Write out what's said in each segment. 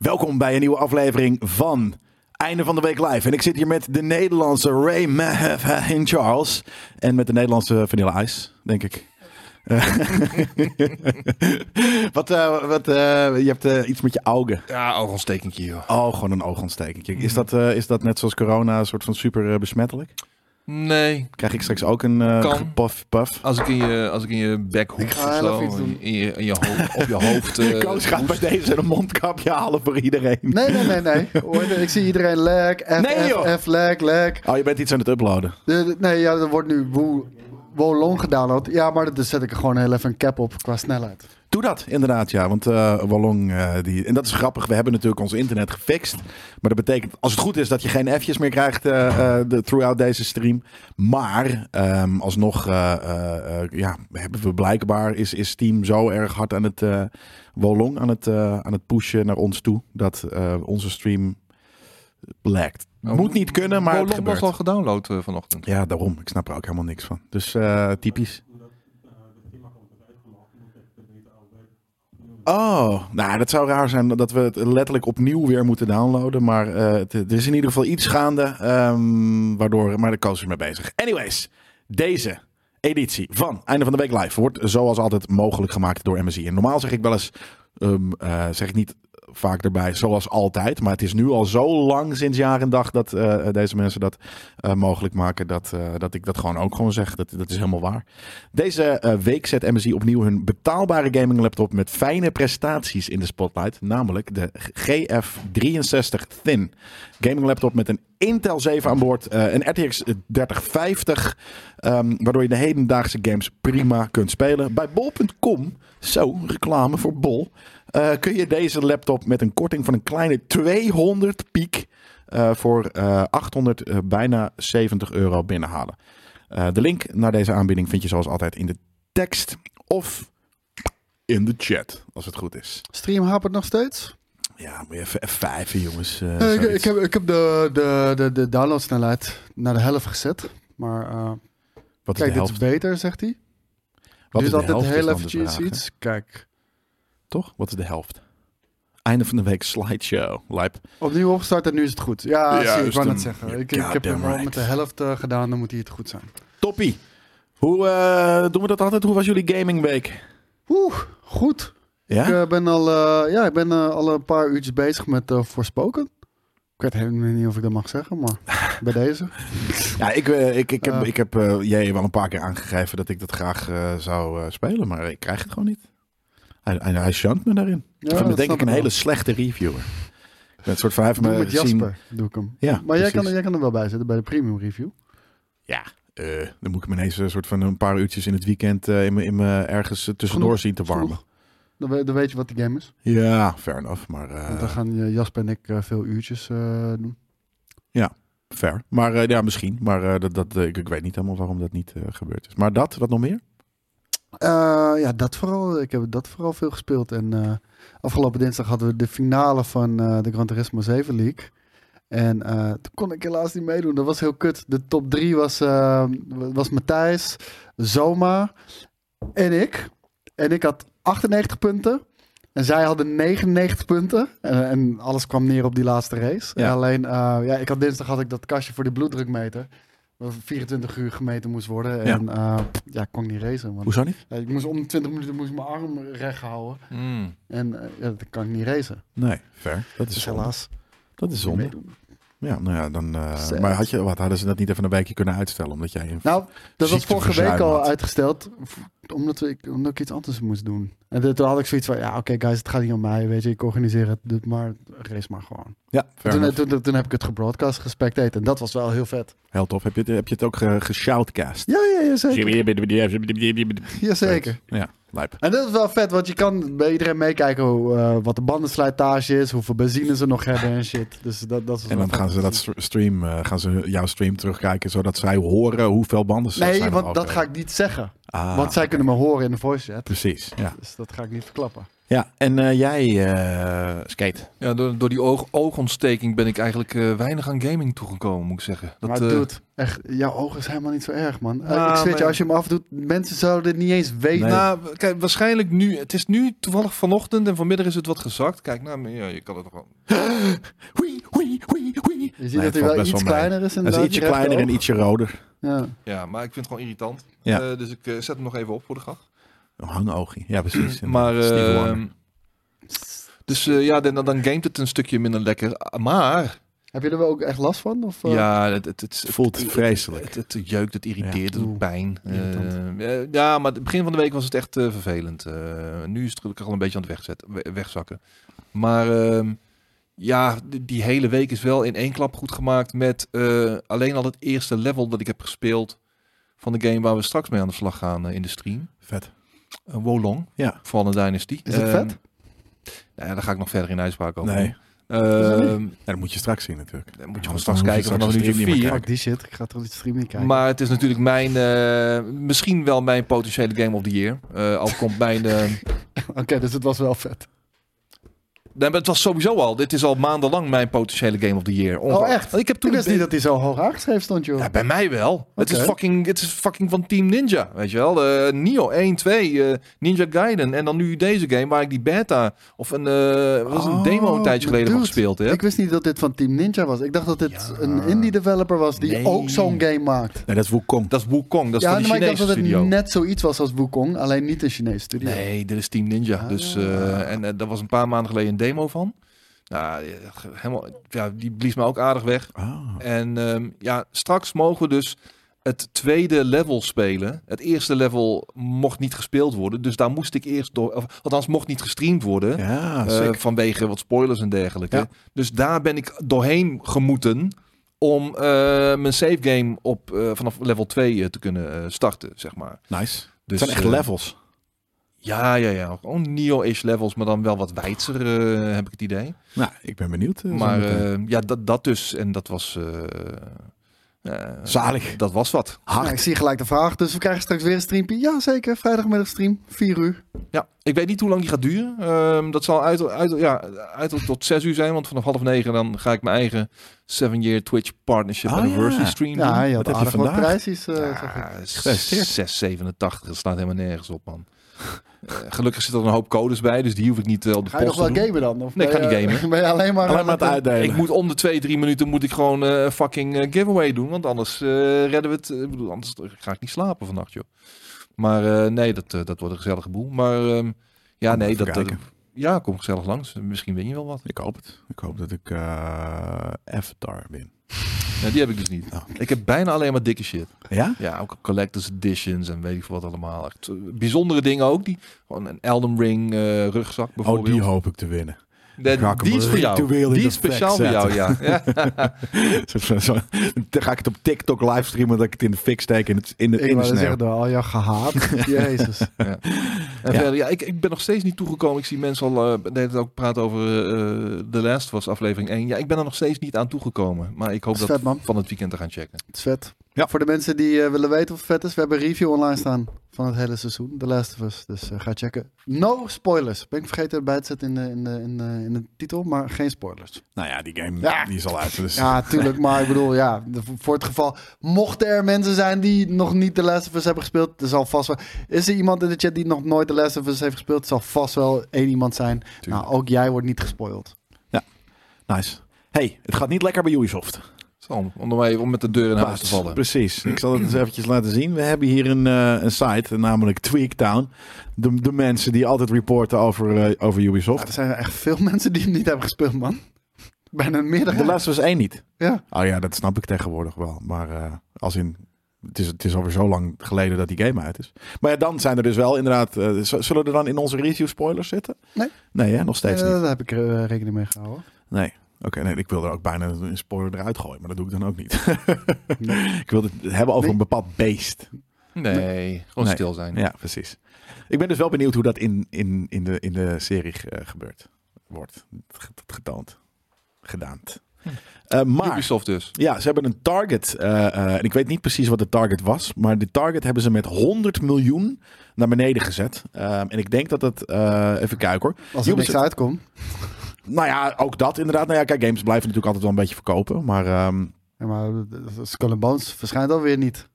Welkom bij een nieuwe aflevering van Einde van de Week Live. En ik zit hier met de Nederlandse Ray Mahavin Charles. En met de Nederlandse Vanilla Ice, denk ik. Eh, wat, eh, wat, eh, je hebt iets met je ogen. Ja, oogontstekentje, joh. Oh, gewoon een oogontstekentje. Is dat, is dat net zoals corona een soort van super besmettelijk? Nee, Krijg ik straks ook een eh Kan. puff puff? als ik in je, als ik in je bek hoef ga of zo, even iets doen. in je, in je hoofd, op je hoofd. eh, Koos gaat bij deze een mondkapje halen voor iedereen. Nee, nee, nee, nee. Hoor, ik zie iedereen lag, F, Nee, F. F, lag, lag. Oh, je bent iets aan het uploaden. De- de- nee, ja, er wordt nu Wo- Wolong gedownload. Ja, maar dan zet ik er gewoon heel even een cap op qua snelheid. Doe dat, inderdaad, ja. Want eh Wallong, eh, die... En dat is grappig, we hebben natuurlijk ons internet gefixt. Maar dat betekent, als het goed is, dat je geen F'jes meer krijgt eh, de, throughout deze stream. Maar ehm, alsnog, ja, hebben we blijkbaar, is, is Steam zo erg hard aan het... Wallong aan het, aan het pushen naar ons toe, dat onze stream lekt. Oh, Moet niet kunnen, maar het Bolong was al gedownload eh, vanochtend. Ja, daarom. Ik snap er ook helemaal niks van. Dus eh, typisch. Oh, nou, dat zou raar zijn dat we het letterlijk opnieuw weer moeten downloaden. Maar eh, het, er is in ieder geval iets gaande, ehm, waardoor, maar de coach is mee bezig. Anyways, deze editie van Einde van de Week Live wordt zoals altijd mogelijk gemaakt door MSI. En normaal zeg ik wel eens, ehm, eh, zeg ik niet vaak erbij, zoals altijd. Maar het is nu al zo lang sinds jaar en dag dat eh, deze mensen dat eh, mogelijk maken. Dat, eh, dat ik dat gewoon ook gewoon zeg. Dat, dat is helemaal waar. Deze week zet MSI opnieuw hun betaalbare gaming laptop met fijne prestaties in de spotlight. Namelijk de GF63 Thin. Gaming laptop met een Intel 7 aan boord. een RTX 3050. ehm, waardoor je de hedendaagse games prima kunt spelen. Bij bol.com, zo reclame voor bol. Eh, kun je deze laptop met een korting van een kleine 200 piek eh, voor eh, 800, eh, bijna 70 euro binnenhalen. De link naar deze aanbieding vind je zoals altijd in de tekst of in de chat, als het goed is. Stream hapert nog steeds? Ja, moet je even F5, jongens. ik, heb, ik heb de, de, de, de downloadsnelheid naar de helft gezet. Maar eh, Wat kijk, dit is beter, zegt hij. Wat is helft? is heel dan de eventjes iets. Kijk, Toch? Wat is de helft? Einde van de week slideshow. Lijp. opnieuw opgestart en nu is het goed. Ja, zie, ik Juist wou net zeggen. Ik, ik heb hem right. met de helft eh, gedaan, dan moet hij het goed zijn. Toppie. Hoe eh, doen we dat altijd? Hoe was jullie gamingweek? Oeh, goed. Ja? Ik eh, ben, al, ja, ik ben al een paar uurtjes bezig met Voorspoken. Ik weet helemaal niet of ik dat mag zeggen, maar bij deze. Ja, ik, ik, ik heb, ik heb eh, jij wel een paar keer aangegeven dat ik dat graag zou spelen, maar ik krijg het gewoon niet. Hij, hij, hij shunt me daarin. Ja, ik dat denk ik een wel. hele slechte reviewer. Een soort van hij heeft Doe me met zien- Jasper, doe ik hem. Ja, maar jij kan, jij kan er wel bij zitten bij de premium review. Ja, eh, dan moet ik me ineens een soort van een paar uurtjes in het weekend eh, in me, in me ergens eh, tussendoor Genoeg, zien te warmen. Dan, dan weet je wat die game is. Ja, fair enough. Maar eh, Want dan gaan Jasper en ik veel uurtjes eh, doen. fair. Maar eh, ja, misschien. Maar eh, dat, dat, ik, ik weet niet helemaal waarom dat niet eh, gebeurd is. Maar dat, wat nog meer? Eh, ja, dat vooral. Ik heb dat vooral veel gespeeld. En eh, afgelopen dinsdag hadden we de finale van eh, de Gran Turismo 7 League. En toen kon ik helaas niet meedoen. Dat was heel kut. De top 3 was, was Matthijs, Zoma en ik. En ik had 98 punten. En zij hadden 99 punten. En, en alles kwam neer op die laatste race. Ja. En alleen, ja, ik had dinsdag had ik dat kastje voor die bloeddrukmeter. Wat 24 uur gemeten moest worden. Ja. En eh, ja, ik kon niet racen. Want Hoezo niet? ja, ik moest om de 20 minuten moest ik mijn arm recht houden. Hmm. En eh, ja, dat kan ik niet racen. Nee, fair. Dat is Dus zonde. helaas. Dat is zonde. Ja, nou ja, dan. eh, maar had je, wat, hadden ze dat niet even een weekje kunnen uitstellen? Omdat jij. Een, Nou, dat was vorige week al had. uitgesteld. Omdat, we, ik, omdat ik iets anders moest doen. En toen had ik zoiets van, ja oké guys, het gaat niet om mij. Weet je, ik organiseer het maar, race maar gewoon. Ja, Toen, toen, toen, toen heb ik het gebroadcast, gespectate. En dat was wel heel vet. Heel tof. Heb je, het- heb je het ook ge, geshoutcast? Ja, ja, ja, zeker. Ja, zeker. Ja, lijp. En dat is wel vet, want je kan bij iedereen meekijken hoe, eh, wat de bandenslijtage is, hoeveel benzine ze nog hebben en shit. Dus dat, dat is En dan vet gaan ze dat stream, eh, gaan ze jouw stream terugkijken, zodat zij horen hoeveel banden ze Nee, zijn er want dat ga ik niet zeggen. Ah, want zij kunnen me horen in de voice chat. Precies, ja. Dus dat ga ik niet verklappen. Ja, en eh, jij, eh, Skate. Ja, door, door die oog, oogontsteking ben ik eigenlijk eh, weinig aan gaming toegekomen, moet ik zeggen. Dat, maar dude, echt, jouw ogen is helemaal niet zo erg, man. Nou, ik zweer je, als je hem afdoet, mensen zouden dit niet eens weten. Nee. Nou, kijk, waarschijnlijk nu. Het is nu toevallig vanochtend en vanmiddag is het wat gezakt. Kijk, nou, ja, je kan het nog wel. Hui, hui, hui. je ziet Nee, dat het hij wel iets wel kleiner is. Hij is ietsje kleiner en oog. ietsje roder. Ja. Ja, maar ik vind het gewoon irritant. Ja. Eh, dus ik zet hem nog even op voor de grap. Een hangoogje. Ja, precies. Maar, eh, Wonder. dus eh, ja, dan, dan gamet het een stukje minder lekker. Maar, Heb je er wel ook echt last van? Of, eh? ja, het, het, het, Het voelt vreselijk. Het, het, jeukt, het irriteert, Ja. het doet pijn. Eh, ja, maar het begin van de week was het echt eh, vervelend. Eh, nu is het gelukkig al een beetje aan het wegzetten, we- wegzakken. Maar ehm, ja, die, die hele week is wel in één klap goed gemaakt met eh, alleen al het eerste level dat ik heb gespeeld van de game waar we straks mee aan de slag gaan in de stream. Vet. Uh, Wolong, Ja. Fallen Dynasty. Is het Ehm, vet? Nou ja, daar ga ik nog verder in uitspraak over. Nee. Ehm, Ja, dat moet je straks zien natuurlijk. dan moet je gewoon straks kijken vanaf de meer vier. Fuck die shit, ik ga toch niet kijken. Maar het is natuurlijk mijn, eh, misschien wel mijn potentiële Game of the Year. Eh, al komt mijn... eh, Oké, dus het was wel vet. Nee, maar het was sowieso al. Dit is al maandenlang mijn potentiële Game of the Year. Onge- Oh, echt? Ik heb Ik toen wist niet dat hij zo hoog aangeschreven stond, joh. Ja, bij mij wel. Het, is fucking, het is fucking van Team Ninja, weet je wel. Eh Nio 1, 2, eh, Ninja Gaiden. En dan nu deze game waar ik die beta of een, eh, wat was een Oh, demo een tijdje geleden dude, gespeeld heb. Ik wist niet dat dit van Team Ninja was. Ik dacht dat dit Ja. een indie developer was die Nee. ook zo'n game maakt. Nee, dat is Wukong. Dat is Wukong, dat is ja, van die maar ik dacht Chinese dat het studio. net zoiets was als Wukong, alleen niet een Chinese studio. Nee, dit is Team Ninja. Ah. Dus, eh, en daar was een paar maanden geleden een demo van. Nou, ja, helemaal, ja, die blies me ook aardig weg. Ah. En ehm, ja, straks mogen we dus het tweede level spelen. Het eerste level mocht niet gespeeld worden. Dus daar moest ik eerst door... Of, althans, mocht niet gestreamd worden. Ja, eh, vanwege wat spoilers en dergelijke. Ja. Dus daar ben ik doorheen gemoeten... om eh, mijn save game op, eh, vanaf level 2 eh, te kunnen starten, zeg maar. Nice. Dus, het zijn echt levels. Ja, ja, ja. Gewoon Neo-ish levels, maar dan wel wat wijdser, eh, heb ik het idee. Nou, ik ben benieuwd. eh, maar eh, ja, dat, dat dus. En dat was... eh, eh, Zalig. Dat was wat. Ik zie gelijk de vraag, dus we krijgen straks weer een streampje. Ja, zeker. Vrijdagmiddag stream, 4 uur. Ja, ik weet niet hoe lang die gaat duren. Ehm, dat zal uit, uit, ja, uit tot zes uur zijn, want vanaf half negen dan ga ik mijn eigen 7-year Twitch Partnership Oh, Anniversary ja. stream Ja, doen. je Wat had wat prijsjes. eh, ik. Ja, Gefeliciteerd. 687, dat staat helemaal nergens op, man. Eh, gelukkig zit er een hoop codes bij, dus die hoef ik niet eh, op de Ga je nog wel doen. gamen dan? Of Nee, ik ga niet gamen. Ben je alleen maar, Alleen maar het eh, uitdelen. Ik moet om de twee, drie minuten moet ik gewoon eh, een fucking giveaway doen, want anders eh, redden we het. Ik bedoel, anders ga ik niet slapen vannacht, joh. Maar eh, nee, dat, dat wordt een gezellige boel. Maar ehm, ja, Kom nee, dat, ja, kom gezellig langs. Misschien win je wel wat. Ik hoop het. Ik hoop dat ik eh Avatar win. Ja, die heb ik dus niet. Oh. Ik heb bijna alleen maar dikke shit. Ja? Ja, ook collectors editions en weet ik veel wat allemaal. Eh, bijzondere dingen ook. Die, gewoon een Elden Ring eh, rugzak Oh, bijvoorbeeld. die hoop ik te winnen. De- die is voor jou. Die de is speciaal voor jou, ja. Dan ga ik het op TikTok livestreamen dat ik het in de fik steek in, het, in de, Ik de zeggen, door al jouw gehaat. Jezus. En Ja. verder, ja, ik, ik ben nog steeds niet toegekomen. Ik zie mensen al uh, de ook praten over eh The Last was aflevering 1. Ja, ik ben er nog steeds niet aan toegekomen. Maar ik hoop Dat vet, van het weekend te gaan checken. Het is vet. Ja. Voor de mensen die eh, willen weten of het vet is, we hebben een review online staan van het hele seizoen, The Last of Us. Dus eh, ga checken. No spoilers. Ben ik vergeten erbij te zetten in de, in, de, in, de, in de titel, maar geen spoilers. Nou ja, die game Ja. die is al uit. Dus Ja, tuurlijk. Maar ik bedoel, ja, de- voor het geval, mochten er mensen zijn die nog niet The Last of Us hebben gespeeld, er zal vast wel... Is er iemand in de chat die nog nooit The Last of Us heeft gespeeld? Er zal vast wel één iemand zijn. Tuurlijk. Nou, ook jij wordt niet gespoild. nice. Hey, het gaat niet lekker bij Ubisoft. Zo, om, om, ermee- om met de deur in huis te vallen. Precies. Ik zal het eens eventjes laten zien. We hebben hier een, eh, een site, namelijk Tweaktown. De, de mensen die altijd reporten over, eh, over Ja, Ubisoft. er zijn echt veel mensen die hem niet hebben gespeeld, man. Bijna meerdere. De Last was één niet. Ja. Oh ja, dat snap ik tegenwoordig wel. Maar eh, als in... Het is, het is alweer zo lang geleden dat die game uit is. Maar ja, dan zijn er dus wel inderdaad... eh, z- zullen er dan in onze review spoilers zitten? Nee. Nee, hè? nog steeds Eh, niet. daar heb ik rekening mee gehouden. Nee. Oké, nee, ik wil er ook bijna een spoiler eruit gooien, maar dat doe ik dan ook niet. Nee. ik wil het hebben over Nee. een bepaald beest. Nee, gewoon Nee. stil zijn. Ja, precies. Ik ben dus wel benieuwd hoe dat in, in, in, de, in de serie eh, gebeurt. Wordt Get- getoond. Gedaan. Eh, maar Ubisoft dus. ja, ze hebben een target. eh, eh, en ik weet niet precies wat de target was. Maar de target hebben ze met 100 miljoen naar beneden gezet. Ehm, en ik denk dat het. eh, even kijken hoor. Als er niks uitkomt. Nou ja, ook dat inderdaad. Nou ja, kijk, games blijven natuurlijk altijd wel een beetje verkopen. Maar ehm, Ja, maar Skull Bones verschijnt alweer niet.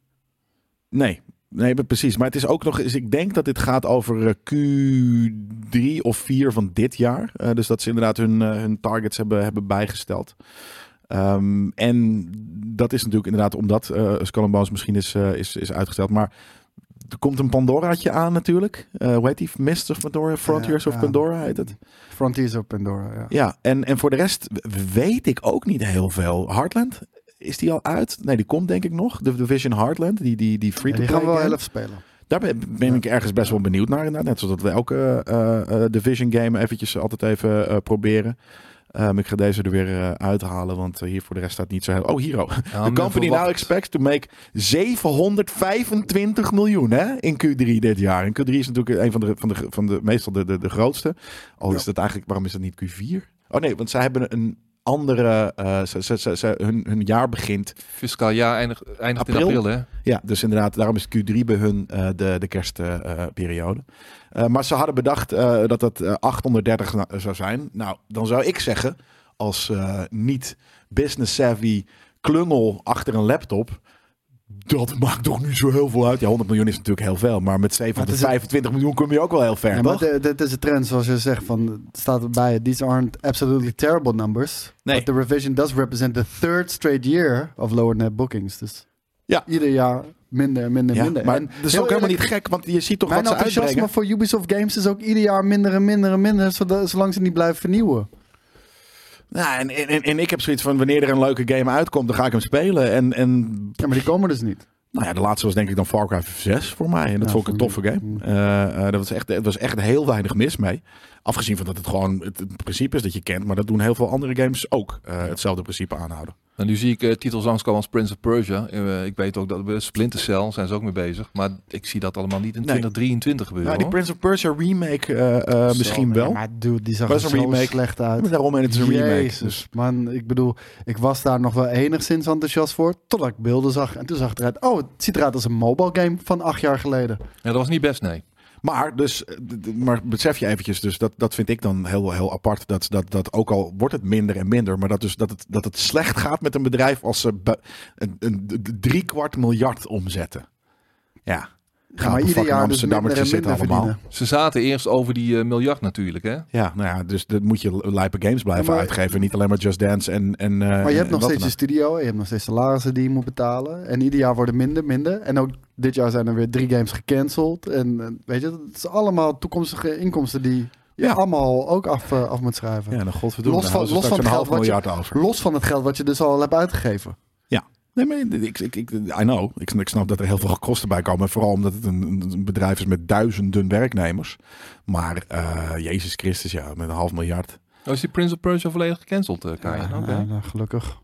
nee. Nee, maar precies. Maar het is ook nog eens. Ik denk dat dit gaat over eh, Q3 of 4 van dit jaar. Eh, dus dat ze inderdaad hun, eh, hun targets hebben, hebben bijgesteld. Ehm, en dat is natuurlijk inderdaad omdat eh Skull Bones misschien is, is, is uitgesteld. Maar er komt een Pandoraatje aan natuurlijk. Eh hoe heet die? Mists of Pandora? Frontiers Ja, of. Pandora heet het. Frontiers op Pandora, ja. Ja, en, en voor de rest weet ik ook niet heel veel. Heartland, is die al uit? Nee, die komt denk ik nog. De Division Heartland, die, die, die Ja, free-to-play die gaan we wel heel even spelen. Daar ben, ben ik ergens best wel benieuwd naar. inderdaad. Net zoals dat we elke eh, Division game eventjes altijd even proberen. Ehm, ik ga deze er weer eh, uithalen, want eh, hier voor de rest staat niet zo heel... Oh, Hero. Ja, The company now expects to make 725 miljoen hè, in Q3 dit jaar. En Q3 is natuurlijk een van de, van de, van de meestal de, de, de grootste. Al is dat eigenlijk, waarom is dat niet Q4? Oh nee, want zij hebben een andere, eh, ze, ze, ze, ze- hun, hun jaar begint. Fiscaal jaar eindigt, eindigt April? in april, hè? Ja, dus inderdaad, daarom is Q3 bij hun eh, de, de kerstperiode. Eh, maar ze hadden bedacht dat dat eh, 830 na- zou zijn. Nou, dan zou ik zeggen, als niet business savvy klungel achter een laptop. Dat maakt toch niet zo heel veel uit. Ja, 100 miljoen is natuurlijk heel veel. Maar met het is 725 miljoen kom je ook wel heel ver, Ja, toch? dit is een trend, zoals je zegt, van, het staat erbij, these aren't absolutely terrible numbers. Nee. But the revision does represent the third straight year of lower net bookings. Dus Ja. ieder jaar minder en minder en Ja, minder. maar En dat is ook helemaal niet gek, want je ziet toch Mijn wat ze enthousiasme uitbrengen. voor Ubisoft Games is ook ieder jaar minder en minder en minder, zodat, zolang ze niet blijven vernieuwen. Ja, en, en, en ik heb zoiets van, wanneer er een leuke game uitkomt, dan ga ik hem spelen. En, en Ja, maar die komen dus niet. Nou ja, de laatste was denk ik dan Far Cry 6 voor mij. En dat Ja, vond ik een toffe game. Eh, dat was echt, het was echt heel weinig mis mee. Afgezien van dat het gewoon het, het principe is dat je kent. Maar dat doen heel veel andere games ook. eh, hetzelfde principe aanhouden. En nu zie ik eh, titels langskomen als Prince of Persia. Eh, ik weet ook dat bij Splinter Cell zijn ze ook mee bezig. Maar ik zie dat allemaal niet in Nee. 2023 gebeuren. Nou, die. Prince of Persia remake eh, eh, misschien wel. Maar dude, die zag er zo remake. slecht uit. Maar daarom en het is een remake. Jezus, Dus, man. Ik bedoel, ik was daar nog wel enigszins enthousiast voor, totdat ik beelden zag. En toen zag het eruit, oh, het ziet eruit als een mobile game van acht jaar geleden. Ja, dat was niet best, nee. Maar, dus, eh, maar besef je eventjes, dus dat, dat vind ik dan heel, heel apart. Dat, dat, dat ook al wordt het minder en minder, maar dat, dus, dat, het, dat het slecht gaat met een bedrijf als ze een, een drie kwart miljard omzetten. Ja, Ja, maar ieder jaar dus Amsterdammertjes minder en zitten minder allemaal. verdienen. Ze zaten eerst over die eh, miljard natuurlijk, hè? Ja, nou ja, dus dat moet je lijpe games blijven Ja, maar- uitgeven. Niet alleen maar Just Dance en. en eh, Maar je hebt en nog steeds je studio, je hebt nog steeds salarissen die je moet betalen. En ieder jaar worden minder, minder. En ook dit jaar zijn er weer drie games gecanceld. En, en weet je, het is allemaal toekomstige inkomsten die je Ja. allemaal ook af, eh, af moet schrijven. Ja, dan godverdomme. Los van- los van het geld wat je- miljard over. Los van het geld wat je dus al hebt uitgegeven. Nee, maar ik, ik, ik, I know. Ik, ik snap dat er heel veel kosten bij komen. Vooral omdat het een, een bedrijf is met duizenden werknemers. Maar eh, Jezus Christus, ja, met een half miljard. Oh, is die Prince of Persia volledig gecanceld, uh, Kai? Ja, Oké. ja, nou, gelukkig.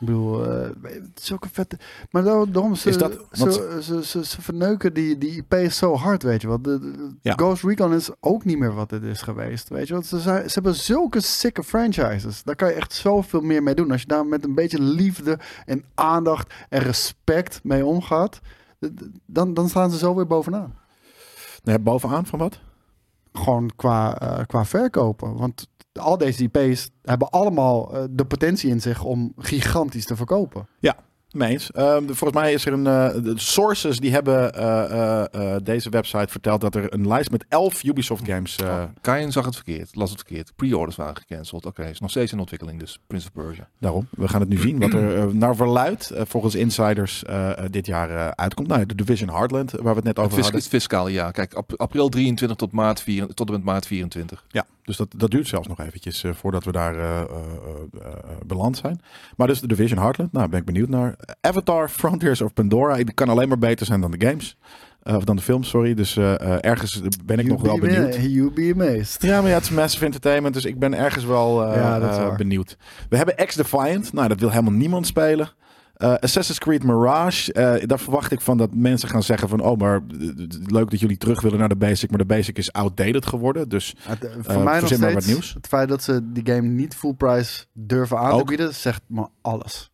Ik bedoel, eh, het is ook een vette... Maar daar- daarom, ze, Is dat- ze, ze, ze, ze verneuken die, die IP zo hard, weet je wat. De, de- Ja. Ghost Recon is ook niet meer wat het is geweest, weet je wat. Ze, zijn, ze hebben zulke sikke franchises. Daar kan je echt zoveel meer mee doen. Als je daar met een beetje liefde en aandacht en respect mee omgaat... Dan, dan staan ze zo weer bovenaan. Nee, bovenaan van wat? Gewoon qua, eh, qua verkopen. Want al deze IP's hebben allemaal eh, de potentie in zich om gigantisch te verkopen. Meens. Ehm, de- volgens mij is er een. eh, de sources die hebben eh, eh, deze website verteld dat er een lijst met 11 Ubisoft games. Oh, Kaien zag het verkeerd, las het verkeerd. Pre-orders waren gecanceld. Oké, is nog steeds in ontwikkeling dus. Prince of Persia. Daarom. We gaan het nu zien wat er naar verluidt volgens insiders dit jaar uitkomt. Nou, de Division Heartland, waar we het net over hadden. het fiscale jaar. Kijk, ap- april 23 tot, maart 4, tot en met maart 24. Ja, dus dat, dat duurt zelfs nog eventjes voordat we daar beland zijn. Maar dus de Division Heartland, nou ben ik benieuwd naar. Avatar, Frontiers of Pandora, die kan alleen maar beter zijn dan de games. Eh, of dan de films, sorry. Dus eh, eh, ergens ben ik nog wel benieuwd. ama- You be amazed. Ja, maar ja, het is massive entertainment, dus ik ben ergens wel Ja, benieuwd. We hebben X-Defiant. Nou, dat wil helemaal niemand spelen. Assassin's Creed Mirage, daar verwacht ik van dat mensen gaan zeggen van... oh, maar leuk dat jullie terug willen naar de basic... maar de basic is outdated geworden. Dus eh, voor mij nog steeds, wat nieuws. het feit dat ze die game niet full price durven aan te Ook. bieden, zegt me alles.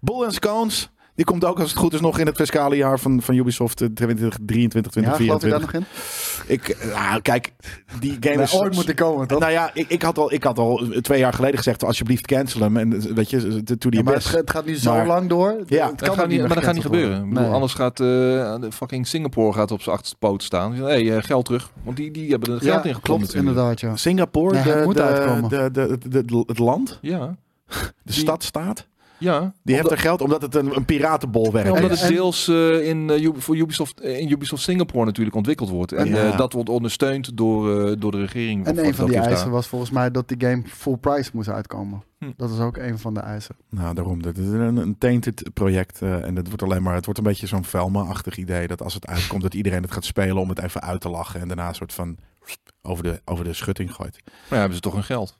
Bull and Scones, die komt ook als het goed is nog in het fiscale jaar van, van Ubisoft eh, 2023, Ja, geloof je daar 2024. nog in? ik, eh, nou, kijk, die game is... ooit moet die komen, toch? Nou ja, ik, ik, had al, ik had al twee jaar geleden gezegd, alsjeblieft cancel hem. En eh, weet je, to the Ja, maar het, gaat nu zo Maar- lang door. Ja. het kan gaat niet, maar dat gaat niet gebeuren. bedoel, Nee. Anders gaat eh, de fucking Singapore gaat op zijn achterste poot staan. Hé, hey, eh, geld terug. Want die, die hebben er geld Ja, in klopt, natuurlijk. inderdaad, ja. Singapore, Nee, de, moet de, uitkomen. de, de, de- de- het land, Ja, de Die- stadstaat, ja. die heeft er geld omdat het een, een piratenbolwerk Ja, is. omdat het En- deels eh, in, eh, voor Ubisoft, eh, in Ubisoft Singapore natuurlijk ontwikkeld wordt. En Ja. dat wordt ondersteund door, door de regering. En een van die daar. eisen was volgens mij dat die game full price moest uitkomen. Hm. Dat is ook een van de eisen. Nou, daarom. Dit is een, een tainted project. en het wordt alleen maar, het wordt een beetje zo'n Velma-achtig idee. Dat als het uitkomt, dat iedereen het gaat spelen om het even uit te lachen. En daarna een soort van over de, over de schutting gooit. Maar ja, hebben ze toch hun geld.